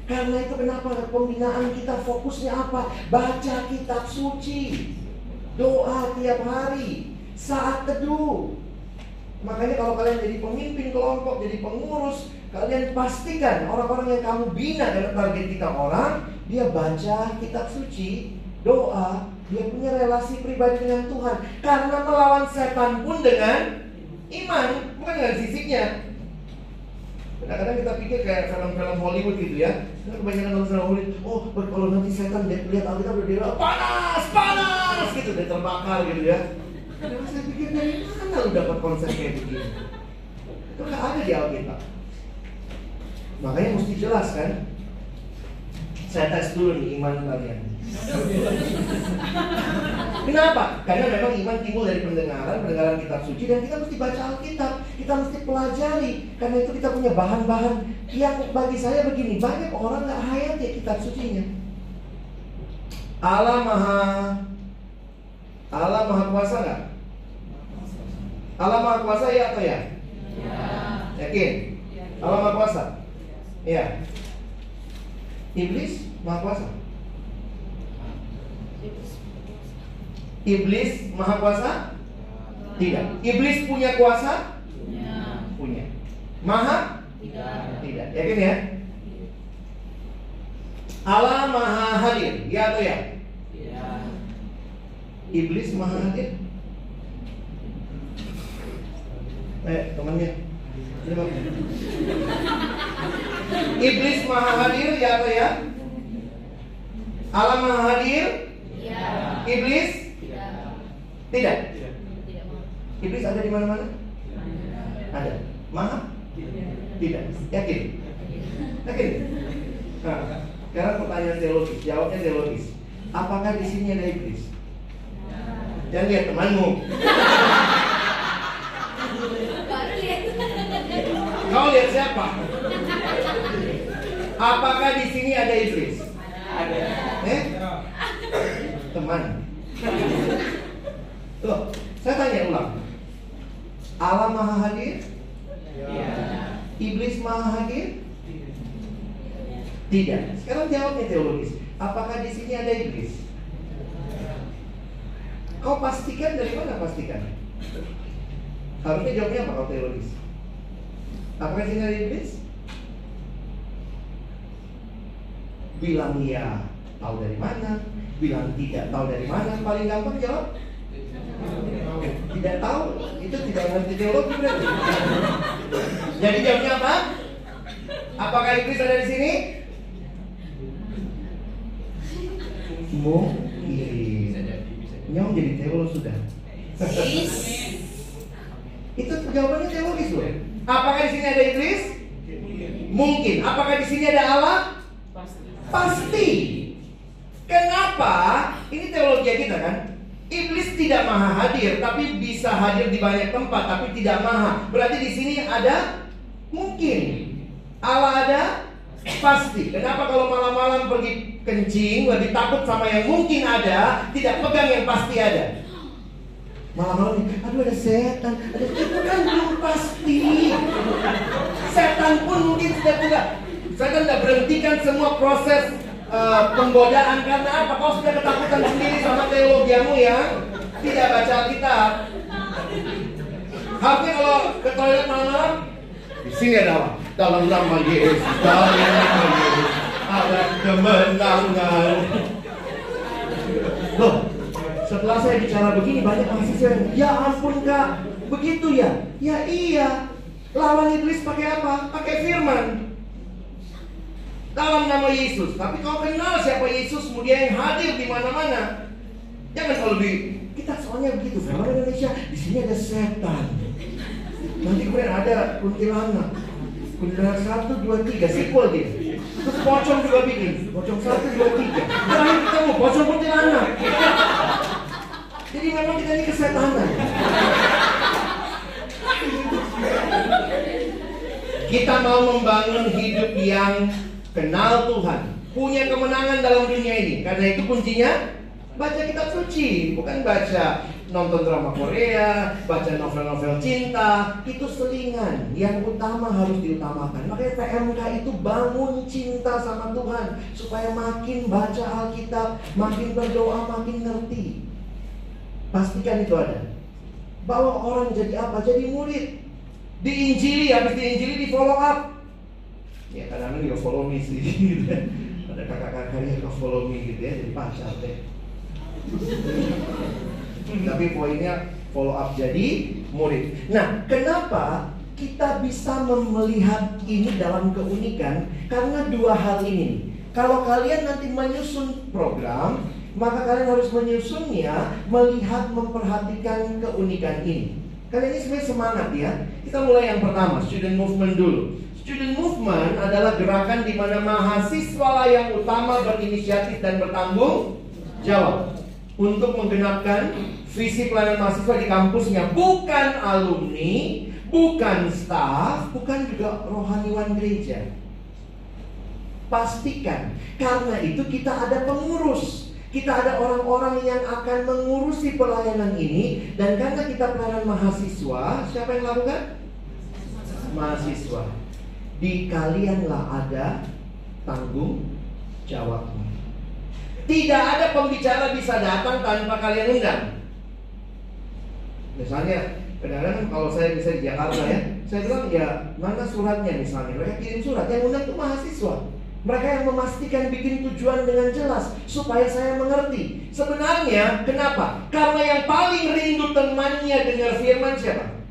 Karena itu kenapa pembinaan kita fokusnya apa? Baca kitab suci. Doa tiap hari. Saat teduh. Makanya kalau kalian jadi pemimpin kelompok, jadi pengurus, kalian pastikan orang-orang yang kamu bina karena target kita orang, dia baca kitab suci, doa, dia punya relasi pribadi dengan Tuhan. Karena melawan setan pun dengan iman, bukan dengan fisiknya. Kadang-kadang kita pikir kayak film-film Hollywood gitu ya. Nah, kebanyakan film Hollywood, oh kalau nanti setan lihat Alkitab udah dia panas, panas gitu, dia terbakar gitu ya. Kadang saya pikir dari mana lu dapat konsep kayak begini? Itu nggak ada di Alkitab. Makanya mesti jelas kan. Saya tes dulu nih iman kalian. Kenapa? Karena memang iman timbul dari pendengaran, pendengaran kitab suci dan kita mesti baca Alkitab, kita mesti pelajari. Karena itu kita punya bahan-bahan yang bagi saya begini, banyak orang nggak hayat ya kitab sucinya. Allah maha Allah maha kuasa nggak? Allah maha kuasa ya atau ya? Ya. Yakin? Allah maha kuasa? Iya. Iblis maha kuasa? Iblis maha kuasa? Tidak. Iblis punya kuasa? Punya. Maha? Tidak. Yakin ya? Allah maha hadir? Ya atau ya? Iblis maha hadir? Eh, temannya. Iblis maha hadir ya atau ya? Allah maha hadir? Iblis? Tidak. Iblis ada di mana-mana? Ada. Maha? Tidak. Yakin? Yakin? Nah, sekarang pertanyaan teologis. Jawabnya teologis. Apakah di sini ada iblis? Jangan lihat temanmu. Kau lihat siapa? Apakah di sini ada iblis? Ada. Eh? Teman. Tuh, saya tanya ulang. Allah Maha Hadir? Iblis Maha Hadir? Tidak. Sekarang jawabnya teologis. Apakah di sini ada iblis? Kau pastikan dari mana pastikan? Harusnya jawabnya apa kalau teologis? Apakah di sini ada iblis? Bilang iya, tahu dari mana? Bilang tidak, tahu dari mana? Paling gampang jawab tidak tahu itu tidak ngerti teologi berarti. Jadi jawabnya apa? Apakah iblis ada di sini? Mungkin. Nyong jadi teolog sudah. itu jawabannya teologis loh. Apakah di sini ada iblis? Mungkin. Apakah di sini ada Allah? Pasti. Kenapa? Ini teologi kita kan. Iblis tidak maha hadir, tapi bisa hadir di banyak tempat, tapi tidak maha. Berarti di sini ada mungkin. Allah ada pasti. Kenapa kalau malam-malam pergi kencing lebih takut sama yang mungkin ada, tidak pegang yang pasti ada? Malam-malam, aduh ada setan, ada itu kan belum pasti. Setan pun mungkin tidak tidak. Setan tidak berhentikan semua proses uh, penggodaan karena apa? Kau sudah ketakutan sendiri sama teologiamu yang tidak baca Alkitab. Harusnya kalau ke toilet malam-malam, di sini ada? Dalam nama Yesus, dalam nama Yesus ada kemenangan. Loh, setelah saya bicara begini banyak mahasiswa yang, ya ampun kak, begitu ya? Ya iya. Lawan iblis pakai apa? Pakai firman dalam nama Yesus. Tapi kau kenal siapa Yesus, dia yang hadir di mana-mana. Jangan kalau di kita soalnya begitu, film Indonesia di sini ada setan. Nanti kemudian ada kuntilanak. Kuntilanak satu, dua, tiga, sequel dia. Terus pocong juga bikin, pocong satu, dua, tiga. Terakhir ketemu pocong kuntilanak. Jadi memang kita ini kesetanan. Kita mau membangun hidup yang kenal Tuhan, punya kemenangan dalam dunia ini. Karena itu kuncinya baca kitab suci, bukan baca nonton drama Korea, baca novel-novel cinta, itu selingan. Yang utama harus diutamakan. Makanya PMK itu bangun cinta sama Tuhan supaya makin baca Alkitab, makin berdoa, makin ngerti. Pastikan itu ada. bawa orang jadi apa? Jadi murid. Diinjili, habis diinjili di follow up. Ya kadang-kadang juga follow me sih gitu ya. Ada kakak-kakaknya ke follow me gitu ya, jadi pacar deh. Tapi poinnya follow up jadi murid. Nah, kenapa kita bisa melihat ini dalam keunikan? Karena dua hal ini. Kalau kalian nanti menyusun program, maka kalian harus menyusunnya melihat memperhatikan keunikan ini. Karena ini sebenarnya semangat ya. Kita mulai yang pertama, student movement dulu. Student movement adalah gerakan di mana mahasiswa yang utama berinisiatif dan bertanggung jawab untuk menggenapkan visi pelayanan mahasiswa di kampusnya, bukan alumni, bukan staff, bukan juga rohaniwan gereja. Pastikan, karena itu kita ada pengurus. Kita ada orang-orang yang akan mengurusi pelayanan ini dan karena kita pelayanan mahasiswa, siapa yang lakukan? Mahasiswa. Di kalianlah ada tanggung jawabnya. Tidak ada pembicara bisa datang tanpa kalian undang. Misalnya, kadang-kadang kalau saya bisa di Jakarta ya, saya bilang ya mana suratnya misalnya. Mereka kirim surat, yang undang itu mahasiswa. Mereka yang memastikan bikin tujuan dengan jelas supaya saya mengerti. Sebenarnya kenapa? Karena yang paling rindu temannya dengar firman siapa?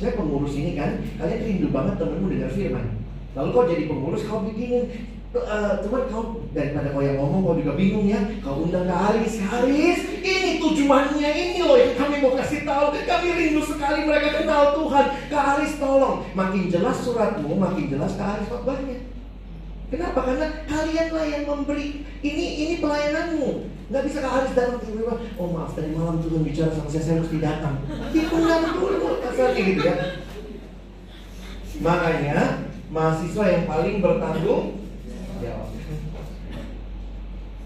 Saya pengurus ini kan, kalian rindu banget temenmu dengar firman. Lalu kau jadi pengurus, kau bikinin Uh, cuman kau daripada kau yang ngomong kau juga bingung ya. Kau undang ke Haris. Haris ini tujuannya ini loh yang kami mau kasih tahu. Kami rindu sekali mereka kenal Tuhan. Ke Haris tolong makin jelas suratmu makin jelas ke Haris khotbahnya kenapa? Karena kalianlah yang memberi. Ini ini pelayananmu. Nggak bisa ke Haris datang tiba-tiba oh maaf tadi malam Tuhan bicara sama saya saya mesti datang diundang dulu kasarnya gitu ya makanya mahasiswa yang paling bertanggung jawab.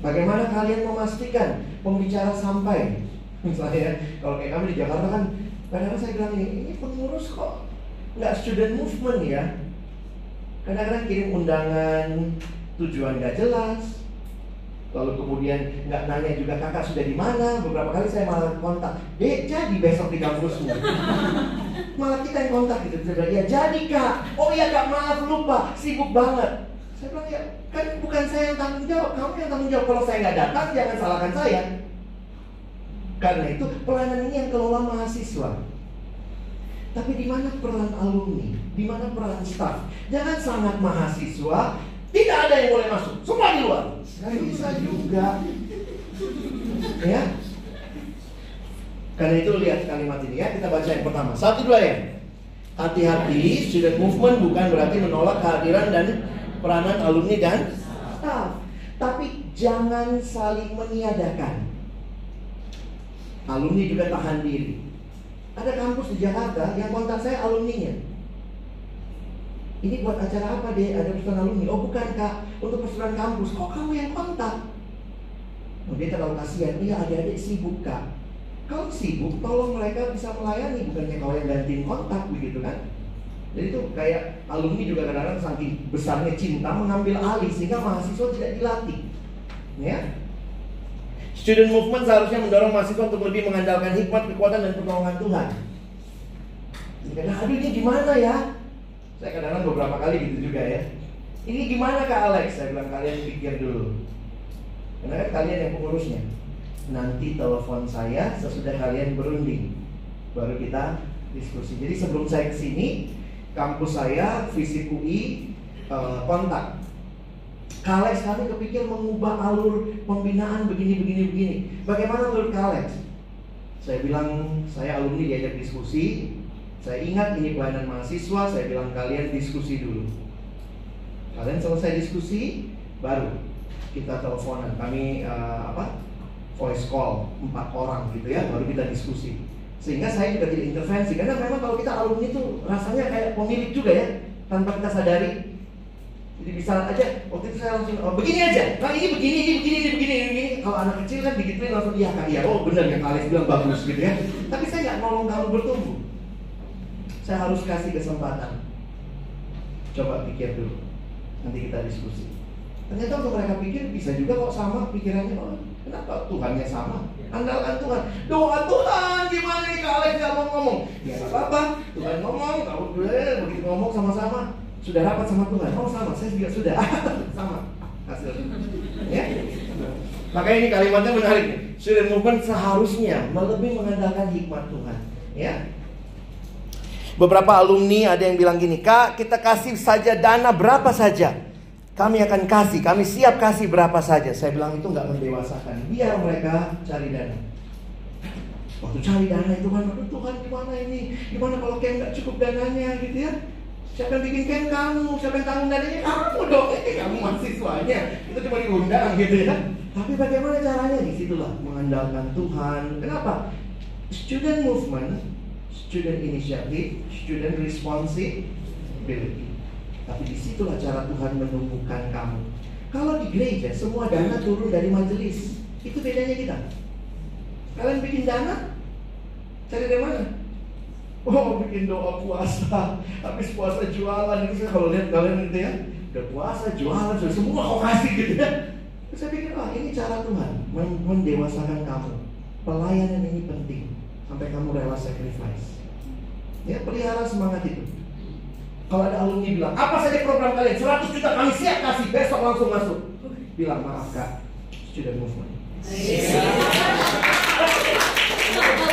Bagaimana kalian memastikan pembicara sampai? Misalnya kalau kayak kami di Jakarta kan kadang-kadang saya bilang ini pengurus kok. Nggak student movement ya. Kadang-kadang kirim undangan tujuan nggak jelas. Lalu kemudian nggak nanya juga kakak sudah di mana. Beberapa kali saya malah kontak, dek jadi besok di kampusmu. malah kita yang kontak gitu. Saya bilang, ya jadi kak. Oh iya kak maaf lupa, sibuk banget. Saya bilang ya kan bukan saya yang tanggung jawab, kamu yang tanggung jawab. Kalau saya nggak datang jangan salahkan saya. Karena itu pelayanan ini yang kelola mahasiswa. Tapi di mana peran alumni? Di mana peran staff? Jangan sangat mahasiswa, tidak ada yang boleh masuk, semua di luar. Nggak bisa juga. Ya. Karena itu lihat kalimat ini ya, kita baca yang pertama. Satu dua ya. Hati-hati, student movement bukan berarti menolak kehadiran dan peranan alumni dan staff. Tapi jangan saling meniadakan. Alumni juga tahan diri. Ada kampus di Jakarta yang kontak saya alumninya. Ini buat acara apa deh? Ada pesan alumni. Oh bukan kak, untuk persetujuan kampus. Kok kamu yang kontak? Oh, dia terlalu kasihan. Iya adik-adik sibuk kak. Kalau sibuk, tolong mereka bisa melayani. Bukannya kau yang gantiin kontak begitu kan? Jadi itu kayak alumni juga kadang-kadang saking besarnya cinta mengambil alih sehingga mahasiswa tidak dilatih. Ya. Student movement seharusnya mendorong mahasiswa untuk lebih mengandalkan hikmat, kekuatan dan pertolongan Tuhan. Kadang aduh ini gimana ya? Saya kadang-kadang beberapa kali gitu juga ya. Ini gimana Kak Alex? Saya bilang kalian pikir dulu. Karena kan kalian yang pengurusnya. Nanti telepon saya sesudah kalian berunding. Baru kita diskusi. Jadi sebelum saya ke sini, kampus saya Fisip UI uh, kontak Kalex kami kepikir mengubah alur pembinaan begini begini begini. Bagaimana menurut Kalex? Saya bilang saya alumni diajak diskusi. Saya ingat ini pelayanan mahasiswa. Saya bilang kalian diskusi dulu kalian selesai diskusi baru kita teleponan. Kami uh, apa voice call empat orang gitu ya baru kita diskusi. Sehingga saya juga tidak intervensi. Karena memang kalau kita alumni itu rasanya kayak pemilik juga ya tanpa kita sadari. Jadi bisa aja waktu itu saya langsung oh, begini aja. Nah ini begini, ini begini, ini begini, ini begini. Kalau anak kecil kan digituin langsung iya kak iya. Oh benar yang kalian bilang bagus gitu ya. Tapi saya nggak nolong kamu bertumbuh. Saya harus kasih kesempatan. Coba pikir dulu. Nanti kita diskusi. Ternyata untuk mereka pikir bisa juga kok sama pikirannya. Oh, Kenapa Tuhannya sama? Andalkan Tuhan. Doa Tuhan gimana nih kalau nggak mau ngomong? Ya apa-apa. Tuhan ngomong, kamu begitu ngomong sama-sama. Sudah rapat sama Tuhan. Oh sama, saya juga sudah. sama hasilnya. Ya. Makanya ini kalimatnya menarik. Student movement seharusnya lebih mengandalkan hikmat Tuhan. Ya. Beberapa alumni ada yang bilang gini, Kak kita kasih saja dana berapa saja. Kami akan kasih, kami siap kasih berapa saja. Saya bilang itu nggak mendewasakan. Biar mereka cari dana. Waktu cari dana itu kan, Tuhan gimana ini? Gimana kalau kayak nggak cukup dananya gitu ya? Siapa yang bikin camp kamu? Siapa yang tanggung dananya? Kamu dong, eh, kamu mahasiswanya. Itu cuma diundang gitu ya. Tapi bagaimana caranya? Di situlah mengandalkan Tuhan. Kenapa? Student movement, student initiative, student responsibility. Tapi di situlah cara Tuhan menumbuhkan kamu. Kalau di gereja semua dana turun dari majelis, itu bedanya kita. Kalian bikin dana, cari dari mana? Oh bikin doa puasa, habis puasa jualan itu saya kalau lihat kalian gitu ya, udah puasa jualan semua kau kasih gitu ya. Terus saya pikir ah ini cara Tuhan mendewasakan kamu. Pelayanan ini penting sampai kamu rela sacrifice. Ya pelihara semangat itu. Kalau ada alumni bilang, apa saja program kalian? 100 juta kami siap kasih, besok langsung masuk. Bilang, maaf kak, student movement.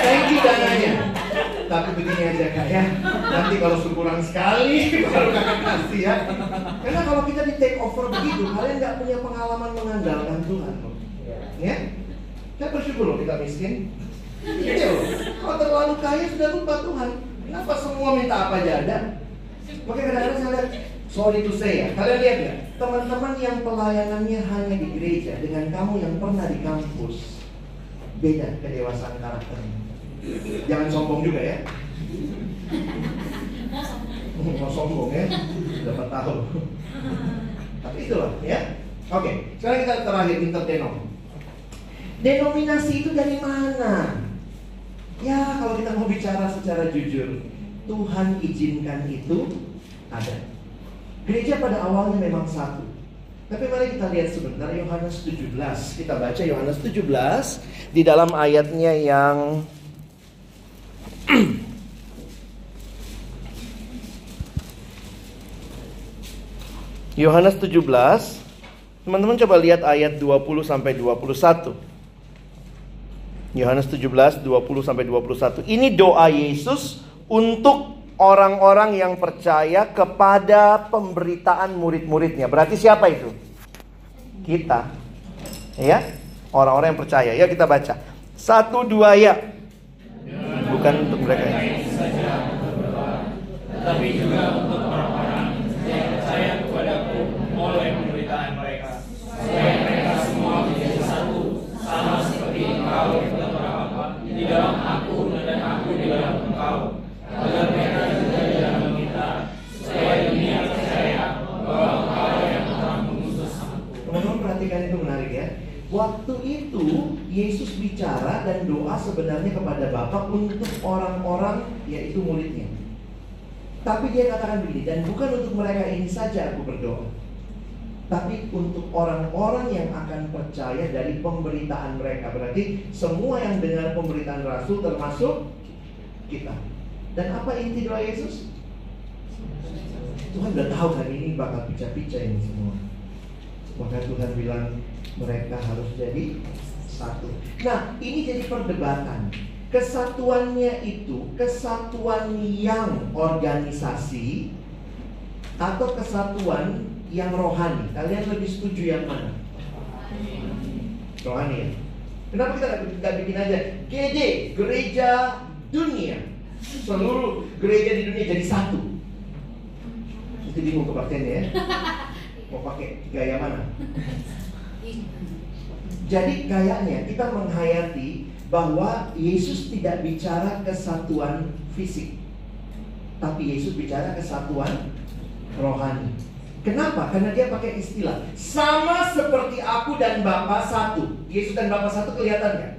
Thank you dananya. Tapi begini aja kak ya, nanti kalau kurang sekali baru kakak kasih ya. Karena kalau kita di take over begitu, kalian nggak punya pengalaman mengandalkan Tuhan. Ya, saya bersyukur loh kita miskin. Iya loh, kalau terlalu kaya sudah lupa Tuhan. Kenapa semua minta apa aja ada? Makanya kadang-kadang saya lihat, sorry to say ya, kalian lihat ya, teman-teman yang pelayanannya hanya di gereja dengan kamu yang pernah di kampus, beda kedewasaan karakternya. Jangan sombong juga ya. Mau sombong ya, dapat tahu. Tapi itulah ya. Oke, sekarang kita terakhir interdenom. Denominasi itu dari mana? Ya, kalau kita mau bicara secara jujur, Tuhan izinkan itu ada. Gereja pada awalnya memang satu. Tapi mari kita lihat sebentar Yohanes 17. Kita baca Yohanes 17 di dalam ayatnya yang Yohanes 17 Teman-teman coba lihat ayat 20 sampai 21. Yohanes 17 20 sampai 21. Ini doa Yesus untuk orang-orang yang percaya kepada pemberitaan murid-muridnya. Berarti siapa itu? Kita. Ya, orang-orang yang percaya. Ya kita baca. Satu dua ya. Bukan untuk mereka. Tapi juga untuk orang-orang yang percaya kepadaku oleh pemberitaan mereka. Supaya mereka semua menjadi satu, sama seperti engkau dalam Bapa, di dalam aku dan aku di dalam engkau. Agar mereka juga di dalam kita, supaya dunia percaya bahwa engkau yang telah mengutus aku. Teman-teman perhatikan itu menarik ya. Waktu itu Yesus bicara dan doa sebenarnya kepada Bapa untuk orang-orang yaitu muridnya. Tapi dia katakan begini, dan bukan untuk mereka ini saja aku berdoa. Tapi untuk orang-orang yang akan percaya dari pemberitaan mereka. Berarti semua yang dengar pemberitaan Rasul termasuk kita. Dan apa inti doa Yesus? Tuhan udah tahu hari ini bakal pica-pica ini semua. Maka Tuhan bilang mereka harus jadi satu. Nah, ini jadi perdebatan. Kesatuannya itu kesatuan yang organisasi atau kesatuan yang rohani. Kalian lebih setuju yang mana? Rohani ya. Kenapa kita nggak bikin aja GD Gereja Dunia seluruh gereja di dunia jadi satu? Itu bingung kepastiannya ya. Mau pakai gaya mana? Jadi kayaknya kita menghayati bahwa Yesus tidak bicara kesatuan fisik, tapi Yesus bicara kesatuan rohani. Kenapa? Karena dia pakai istilah sama seperti aku dan Bapa satu. Yesus dan Bapa satu kelihatan kan?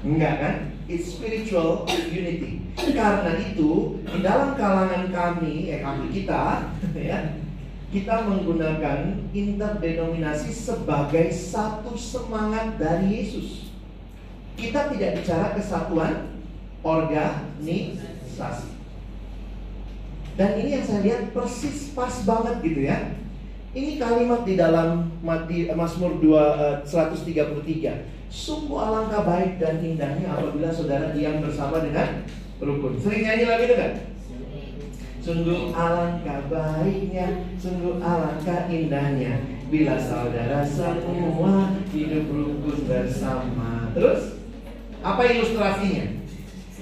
Enggak kan? It's spiritual unity. Karena itu di dalam kalangan kami, eh kami kita, ya, kita menggunakan interdenominasi sebagai satu semangat dari Yesus. Kita tidak bicara kesatuan organisasi. Dan ini yang saya lihat persis pas banget gitu ya. Ini kalimat di dalam Mati, Mazmur 2, 133. Sungguh alangkah baik dan indahnya apabila saudara diam bersama dengan rukun. Sering nyanyi lagi kan? Sungguh alangkah baiknya, sungguh alangkah indahnya. Bila saudara semua hidup rukun bersama. Terus, apa ilustrasinya?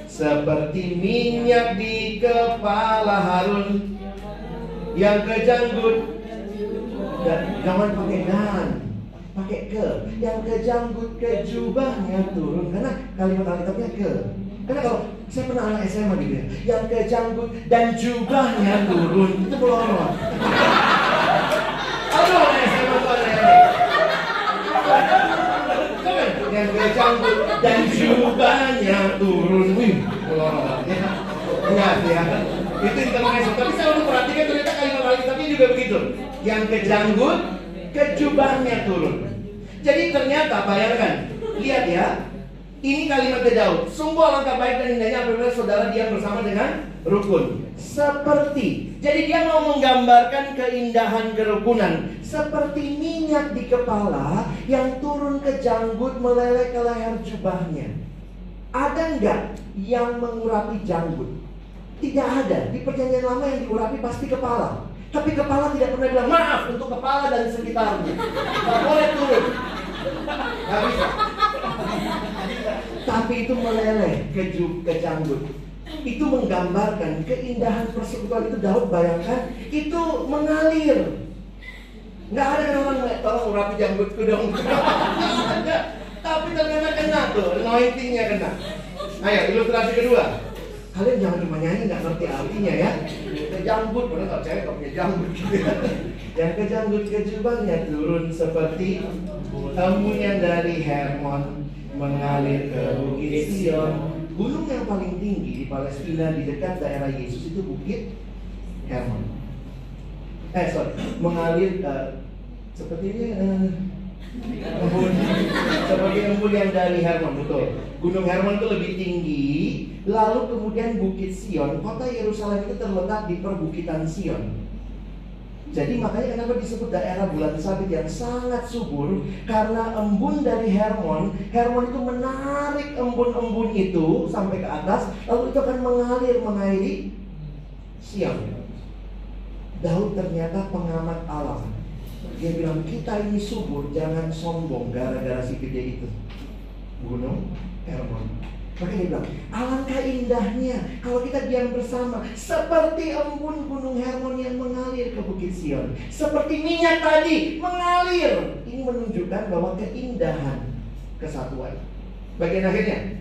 Seperti minyak di kepala Harun Yang kejanggut. Dan, Jangan pakai dan Pakai ke. Yang kejanggut ke jubahnya turun. Karena kalimat Alkitabnya ke karena kalau saya pernah anak SMA gitu ya, yang kejanggut dan jubahnya turun itu melorot. Aduh, anak SMA tuh anak yang kejanggut dan jubahnya turun, wih, melorot. Ya, lihat ya, itu internasional. Tapi saya udah perhatikan ternyata kalimat tapi juga begitu. Yang kejanggut, kejubahnya turun. Jadi ternyata bayangkan, lihat ya, ini kalimat Daud. Sungguh alangkah baik dan indahnya apabila saudara diam bersama dengan rukun. Seperti. Jadi dia mau menggambarkan keindahan kerukunan. Seperti minyak di kepala yang turun ke janggut meleleh ke leher jubahnya. Ada nggak yang mengurapi janggut? Tidak ada. Di perjanjian lama yang diurapi pasti kepala. Tapi kepala tidak pernah bilang maaf untuk kepala dan sekitarnya. Gak boleh turun. Gak bisa tapi itu meleleh ke, ke janggut. Itu menggambarkan keindahan persekutuan itu Daud bayangkan itu mengalir. Nggak ada orang tolong rapi janggutku dong. Tapi ternyata kena tuh, anointingnya kena. Ayo ilustrasi kedua. Kalian jangan cuma nyanyi nggak ngerti artinya ya. Ke janggut, mana nggak cewek punya janggut. Yang ke janggut ke jubahnya turun seperti embun dari Hermon mengalir ke Bukit Sion. Gunung yang paling tinggi di Palestina di dekat daerah Yesus itu Bukit Hermon. Eh sorry, mengalir seperti ini uh, embun seperti embun yang dari Hermon betul. Gunung Hermon itu lebih tinggi, lalu kemudian Bukit Sion, kota Yerusalem itu terletak di perbukitan Sion. Jadi makanya kenapa disebut daerah bulan sabit yang sangat subur karena embun dari Hermon, Hermon itu menarik embun-embun itu sampai ke atas, lalu itu akan mengalir mengairi siang. Daud ternyata pengamat alam. Dia bilang kita ini subur, jangan sombong gara-gara si gede itu. Gunung Hermon. Maka dia bilang, alangkah indahnya kalau kita diam bersama seperti embun gunung Hermon yang mengalir ke Bukit Sion. Seperti minyak tadi mengalir. Ini menunjukkan bahwa keindahan kesatuan. Bagian akhirnya.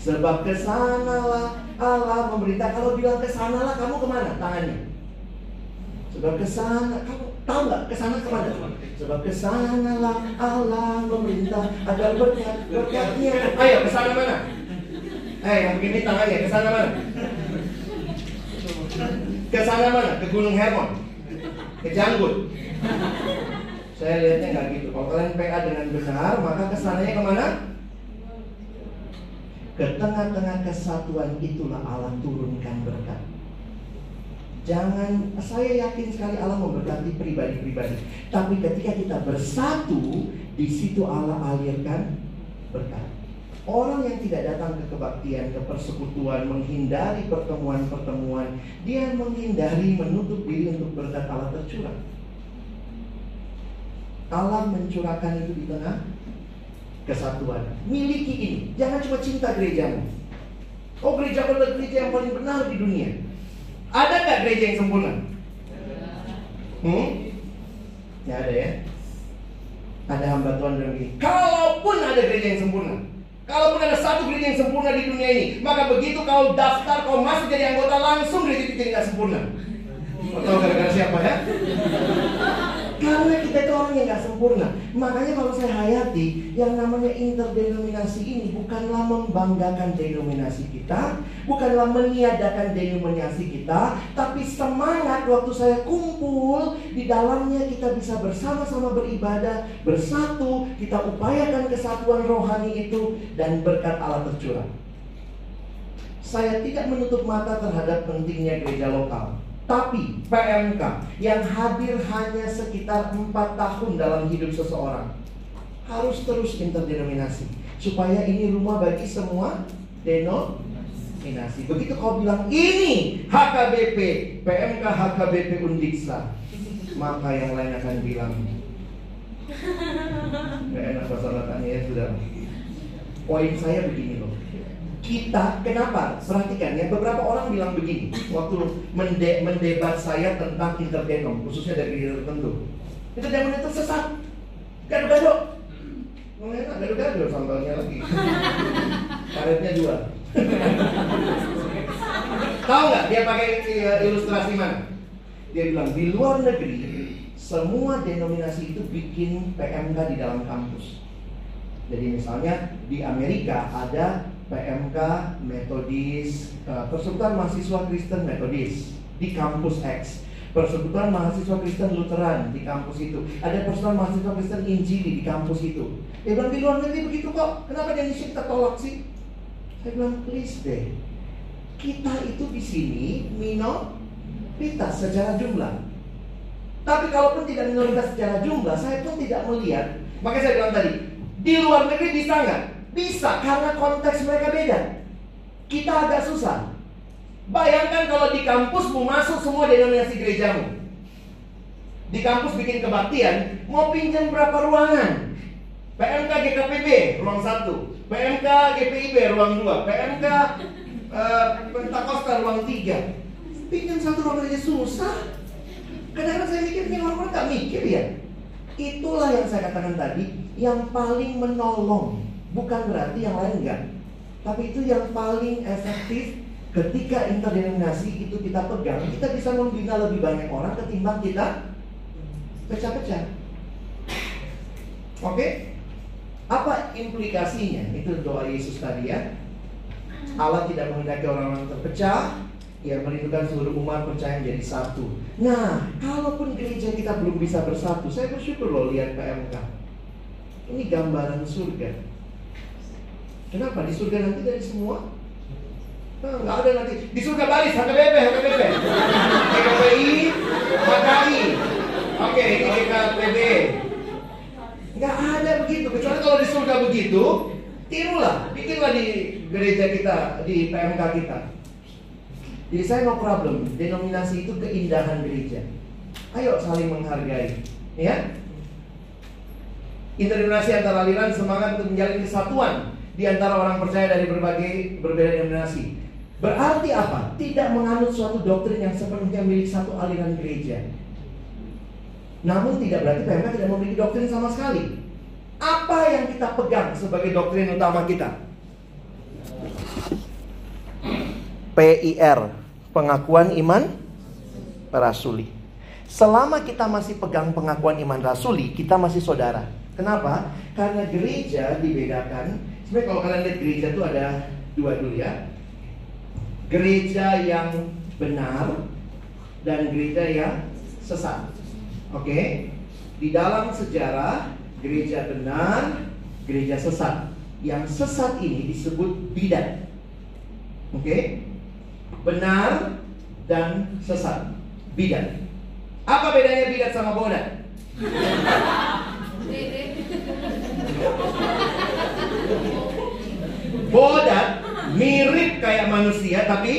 Sebab ke sanalah Allah memerintah. Kalau bilang ke sanalah kamu ke mana tangannya? Sebab ke sana kamu tahu nggak ke sana ke mana? Sebab ke sanalah Allah memerintah agar berkat berkatnya. Ayo ke sana mana? Eh yang begini tangannya ke sana mana? Ke sana mana? Ke Gunung Hermon, ke Janggut. Saya lihatnya nggak gitu. Kalau kalian PA dengan benar, maka ke sananya ke mana? Ke tengah-tengah kesatuan itulah Allah turunkan berkat. Jangan, saya yakin sekali Allah memberkati pribadi-pribadi. Tapi ketika kita bersatu, di situ Allah alirkan berkat. Orang yang tidak datang ke kebaktian, ke persekutuan, menghindari pertemuan-pertemuan, dia menghindari menutup diri untuk berkat Allah tercurah. Allah mencurahkan itu di tengah kesatuan. Miliki ini, jangan cuma cinta gerejamu. Oh gereja adalah gereja yang paling benar di dunia. Ada nggak gereja yang sempurna? Hmm? Ya ada ya. Ada hamba Tuhan dalam ini. Kalaupun ada gereja yang sempurna, kalaupun ada satu gereja yang sempurna di dunia ini, maka begitu kau daftar, kau masuk jadi anggota langsung gereja itu jadi nggak sempurna. Atau gara-gara siapa ya? Karena kita itu orang yang nggak sempurna. Makanya kalau saya hayati, yang namanya interdenominasi ini bukanlah membanggakan denominasi kita, bukanlah meniadakan denominasi kita, tapi semangat waktu saya kumpul, di dalamnya kita bisa bersama-sama beribadah, bersatu, kita upayakan kesatuan rohani itu, dan berkat Allah tercurah. Saya tidak menutup mata terhadap pentingnya gereja lokal. Tapi PMK yang hadir hanya sekitar 4 tahun dalam hidup seseorang harus terus interdenominasi supaya ini rumah bagi semua denominasi. Begitu kau bilang ini HKBP, PMK HKBP Undiksa, maka yang lain akan bilang Gak enak bahasa ya sudah. Poin saya begini loh kita kenapa? Perhatikan ya, beberapa orang bilang begini waktu mende mendebat saya tentang intergenom, khususnya dari diri tertentu. Intergenom itu sesat. Gado-gado. Oh, enak gado-gado sambalnya lagi. Karetnya dua. Tahu nggak dia pakai eh, ilustrasi mana? Dia bilang di luar negeri semua denominasi itu bikin PMK di dalam kampus. Jadi misalnya di Amerika ada PMK Metodis, uh, Persekutuan Mahasiswa Kristen Metodis di kampus X. Persekutuan Mahasiswa Kristen Lutheran di kampus itu. Ada Persekutuan Mahasiswa Kristen Injili di kampus itu. Dia bilang di luar negeri begitu kok. Kenapa di Indonesia kita tolak sih? Saya bilang please deh. Kita itu di sini minoritas secara jumlah. Tapi kalaupun tidak minoritas secara jumlah, saya pun tidak melihat. Makanya saya bilang tadi, di luar negeri bisa nggak? Bisa karena konteks mereka beda. Kita agak susah. Bayangkan kalau di kampus mau masuk semua denominasi gerejamu. Di kampus bikin kebaktian, mau pinjam berapa ruangan? PMK GKPB ruang 1, PMK GPIB ruang 2, PMK uh, Pentakosta ruang 3. Pinjam satu ruangan aja susah. Kadang-kadang saya mikir ini orang-orang gak mikir ya. Itulah yang saya katakan tadi, yang paling menolong Bukan berarti yang lain enggak. Tapi itu yang paling efektif ketika interdenominasi itu kita pegang, kita bisa membina lebih banyak orang ketimbang kita pecah-pecah. Oke? Apa implikasinya? Itu doa Yesus tadi ya. Allah tidak menghendaki orang-orang terpecah, ia merindukan seluruh umat percaya menjadi satu. Nah, kalaupun gereja kita belum bisa bersatu, saya bersyukur loh lihat PMK. Ini gambaran surga. Kenapa? Di surga nanti dari semua? Nah, nggak ada nanti. Di surga baris, HKBP, HKBP. HKPI, HKI. Oke, ini HKPB. Nggak ada begitu. Kecuali kalau di surga begitu, tirulah. Bikinlah di gereja kita, di PMK kita. Jadi saya no problem. Denominasi itu keindahan gereja. Ayo saling menghargai. Ya, Interdenominasi antara aliran semangat untuk menjalin kesatuan di antara orang percaya dari berbagai berbeda denominasi. Berarti apa? Tidak menganut suatu doktrin yang sepenuhnya milik satu aliran gereja. Namun tidak berarti PMK tidak memiliki doktrin sama sekali. Apa yang kita pegang sebagai doktrin utama kita? PIR, pengakuan iman rasuli. Selama kita masih pegang pengakuan iman rasuli, kita masih saudara. Kenapa? Karena gereja dibedakan Sebenarnya kalau kalian lihat gereja itu ada dua dulu ya. Gereja yang benar dan gereja yang sesat. Oke. Di dalam sejarah gereja benar, gereja sesat. Yang sesat ini disebut bidat. Oke. Benar dan sesat. Bidat. Apa bedanya bidat sama bodat? Bodat mirip kayak manusia tapi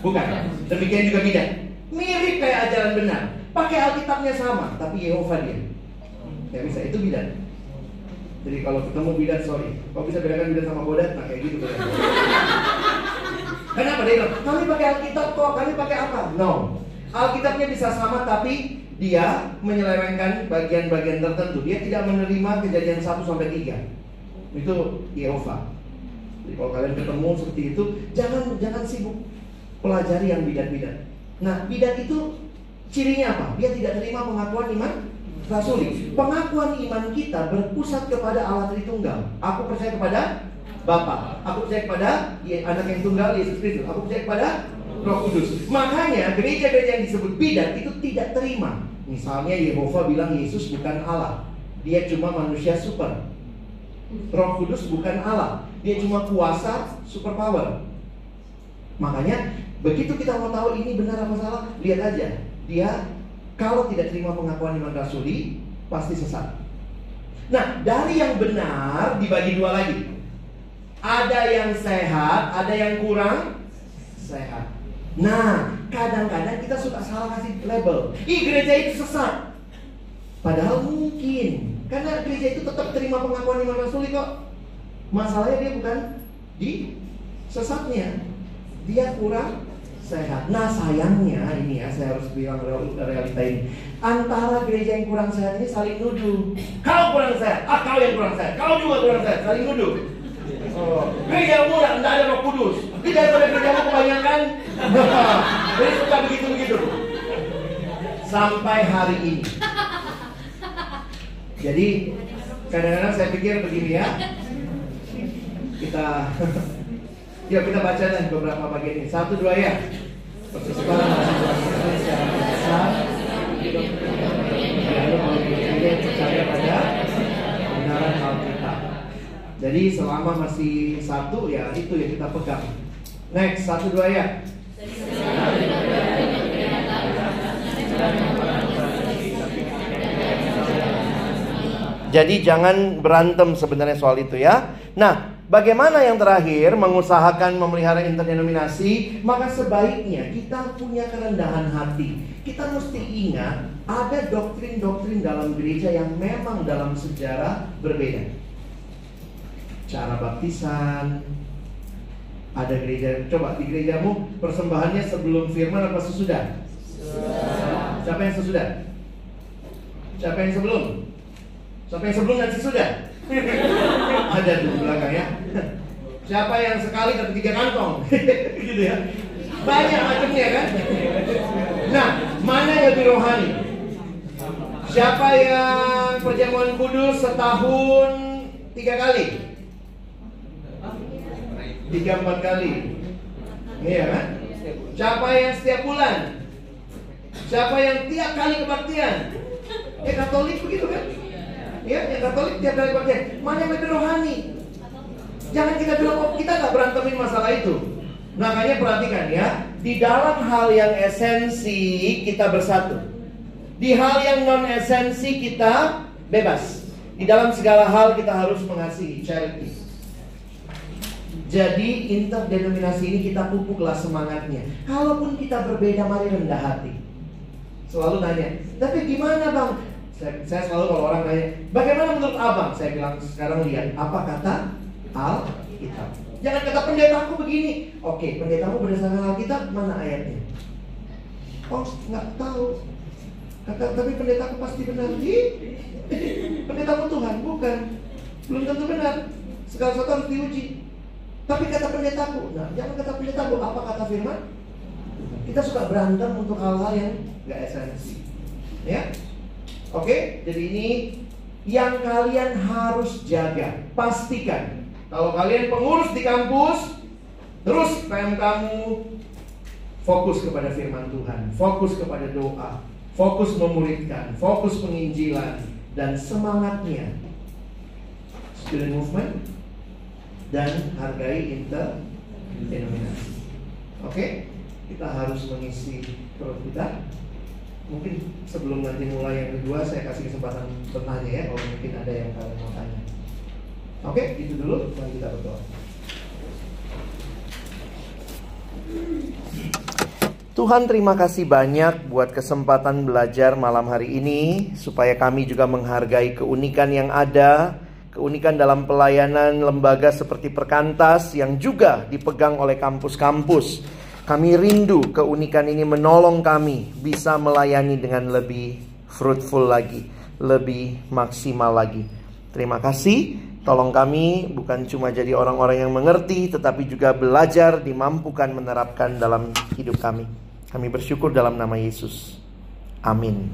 bukan. Demikian juga bidat. Mirip kayak ajaran benar. Pakai Alkitabnya sama, tapi Yehova dia. Ya bisa, itu bidat. Jadi kalau ketemu bidat, sorry. Kalau bisa bedakan bidat sama bodat, nah kayak gitu Kenapa dia bilang, kami pakai Alkitab kok, kami pakai apa? No. Alkitabnya bisa sama, tapi dia menyelewengkan bagian-bagian tertentu. Dia tidak menerima kejadian 1 sampai 3. Itu Yehova. Kalau kalian ketemu seperti itu, jangan jangan sibuk pelajari yang bidat-bidat. Nah, bidat itu cirinya apa? Dia tidak terima pengakuan iman rasuli. Pengakuan iman kita berpusat kepada Allah Tritunggal. Aku percaya kepada Bapa. Aku percaya kepada ya, anak yang tunggal Yesus Kristus. Aku percaya kepada Roh Kudus. Makanya gereja-gereja yang disebut bidat itu tidak terima. Misalnya Yehova bilang Yesus bukan Allah. Dia cuma manusia super. Roh Kudus bukan Allah. Dia cuma kuasa super power. Makanya begitu kita mau tahu ini benar apa salah, lihat aja. Dia kalau tidak terima pengakuan iman rasuli, pasti sesat. Nah, dari yang benar dibagi dua lagi. Ada yang sehat, ada yang kurang sehat. Nah, kadang-kadang kita suka salah kasih label. Ih, gereja itu sesat. Padahal mungkin. Karena gereja itu tetap terima pengakuan iman rasuli kok. Masalahnya dia bukan di sesatnya. Dia kurang sehat. Nah sayangnya ini ya saya harus bilang realita ini. Antara gereja yang kurang sehat ini saling nuduh. Kau kurang sehat, ah kau yang kurang sehat, kau juga kurang sehat, saling nuduh. Oh, gereja murah, tidak ada roh kudus. Tidak ada gereja kebanyakan. Jadi suka begitu-begitu. Sampai hari ini. Jadi kadang-kadang saya pikir begini ya. Kita Yuk kita baca deh beberapa bagian ini. Satu dua ya. Besar. Lalu kalau percaya pada. Jadi selama masih satu ya itu yang kita pegang. Next satu dua ya. Jadi jangan berantem sebenarnya soal itu ya. Nah, bagaimana yang terakhir mengusahakan memelihara interdenominasi, maka sebaiknya kita punya kerendahan hati. Kita mesti ingat ada doktrin-doktrin dalam gereja yang memang dalam sejarah berbeda. Cara baptisan, ada gereja, coba di gerejamu persembahannya sebelum firman apa sesudah? Siapa yang sesudah? Siapa yang sebelum? Siapa yang sebelum dan sesudah? Ada di belakang ya. Siapa yang sekali dapat tiga kantong? gitu ya. Banyak macamnya kan? Nah, mana yang lebih rohani? Siapa yang perjamuan kudus setahun tiga kali? Tiga empat kali. Iya kan? Siapa yang setiap bulan? Siapa yang tiap kali kebaktian? Ya Katolik begitu kan? Ya, yang Katolik tiap kali kebaktian. Mana yang lebih rohani? Jangan kita bilang, oh kita nggak berantemin masalah itu. Makanya perhatikan ya, di dalam hal yang esensi kita bersatu. Di hal yang non esensi kita bebas. Di dalam segala hal kita harus mengasihi charity. Jadi interdenominasi ini kita pupuklah semangatnya. Kalaupun kita berbeda, mari rendah hati. Selalu nanya, tapi gimana bang? Saya, saya selalu kalau orang nanya, bagaimana menurut abang? Saya bilang sekarang lihat apa kata Alkitab. Jangan kata pendetaku begini. Oke, pendetamu berdasarkan Alkitab mana ayatnya? Oh, nggak tahu. Kata, tapi pendetaku pasti benar. Ih, pendetamu Tuhan bukan. Belum tentu benar. Segala sesuatu harus diuji. Tapi kata pendetaku, nah jangan kata pendetaku, apa kata firman? Kita suka berantem untuk hal-hal yang nggak esensi. Ya, oke. Jadi ini yang kalian harus jaga, pastikan. Kalau kalian pengurus di kampus, terus PM kamu fokus kepada firman Tuhan, fokus kepada doa, fokus memuridkan, fokus penginjilan, dan semangatnya student movement dan hargai interdenominasi. Oke, kita harus mengisi perut kita. Mungkin sebelum nanti mulai yang kedua, saya kasih kesempatan bertanya ya, kalau mungkin ada yang kalian mau tanya. Oke, itu dulu. Mari kita berdoa. Tuhan terima kasih banyak buat kesempatan belajar malam hari ini supaya kami juga menghargai keunikan yang ada, keunikan dalam pelayanan lembaga seperti Perkantas yang juga dipegang oleh kampus-kampus. Kami rindu keunikan ini menolong kami bisa melayani dengan lebih fruitful lagi, lebih maksimal lagi. Terima kasih. Tolong kami bukan cuma jadi orang-orang yang mengerti, tetapi juga belajar, dimampukan menerapkan dalam hidup kami. Kami bersyukur dalam nama Yesus. Amin.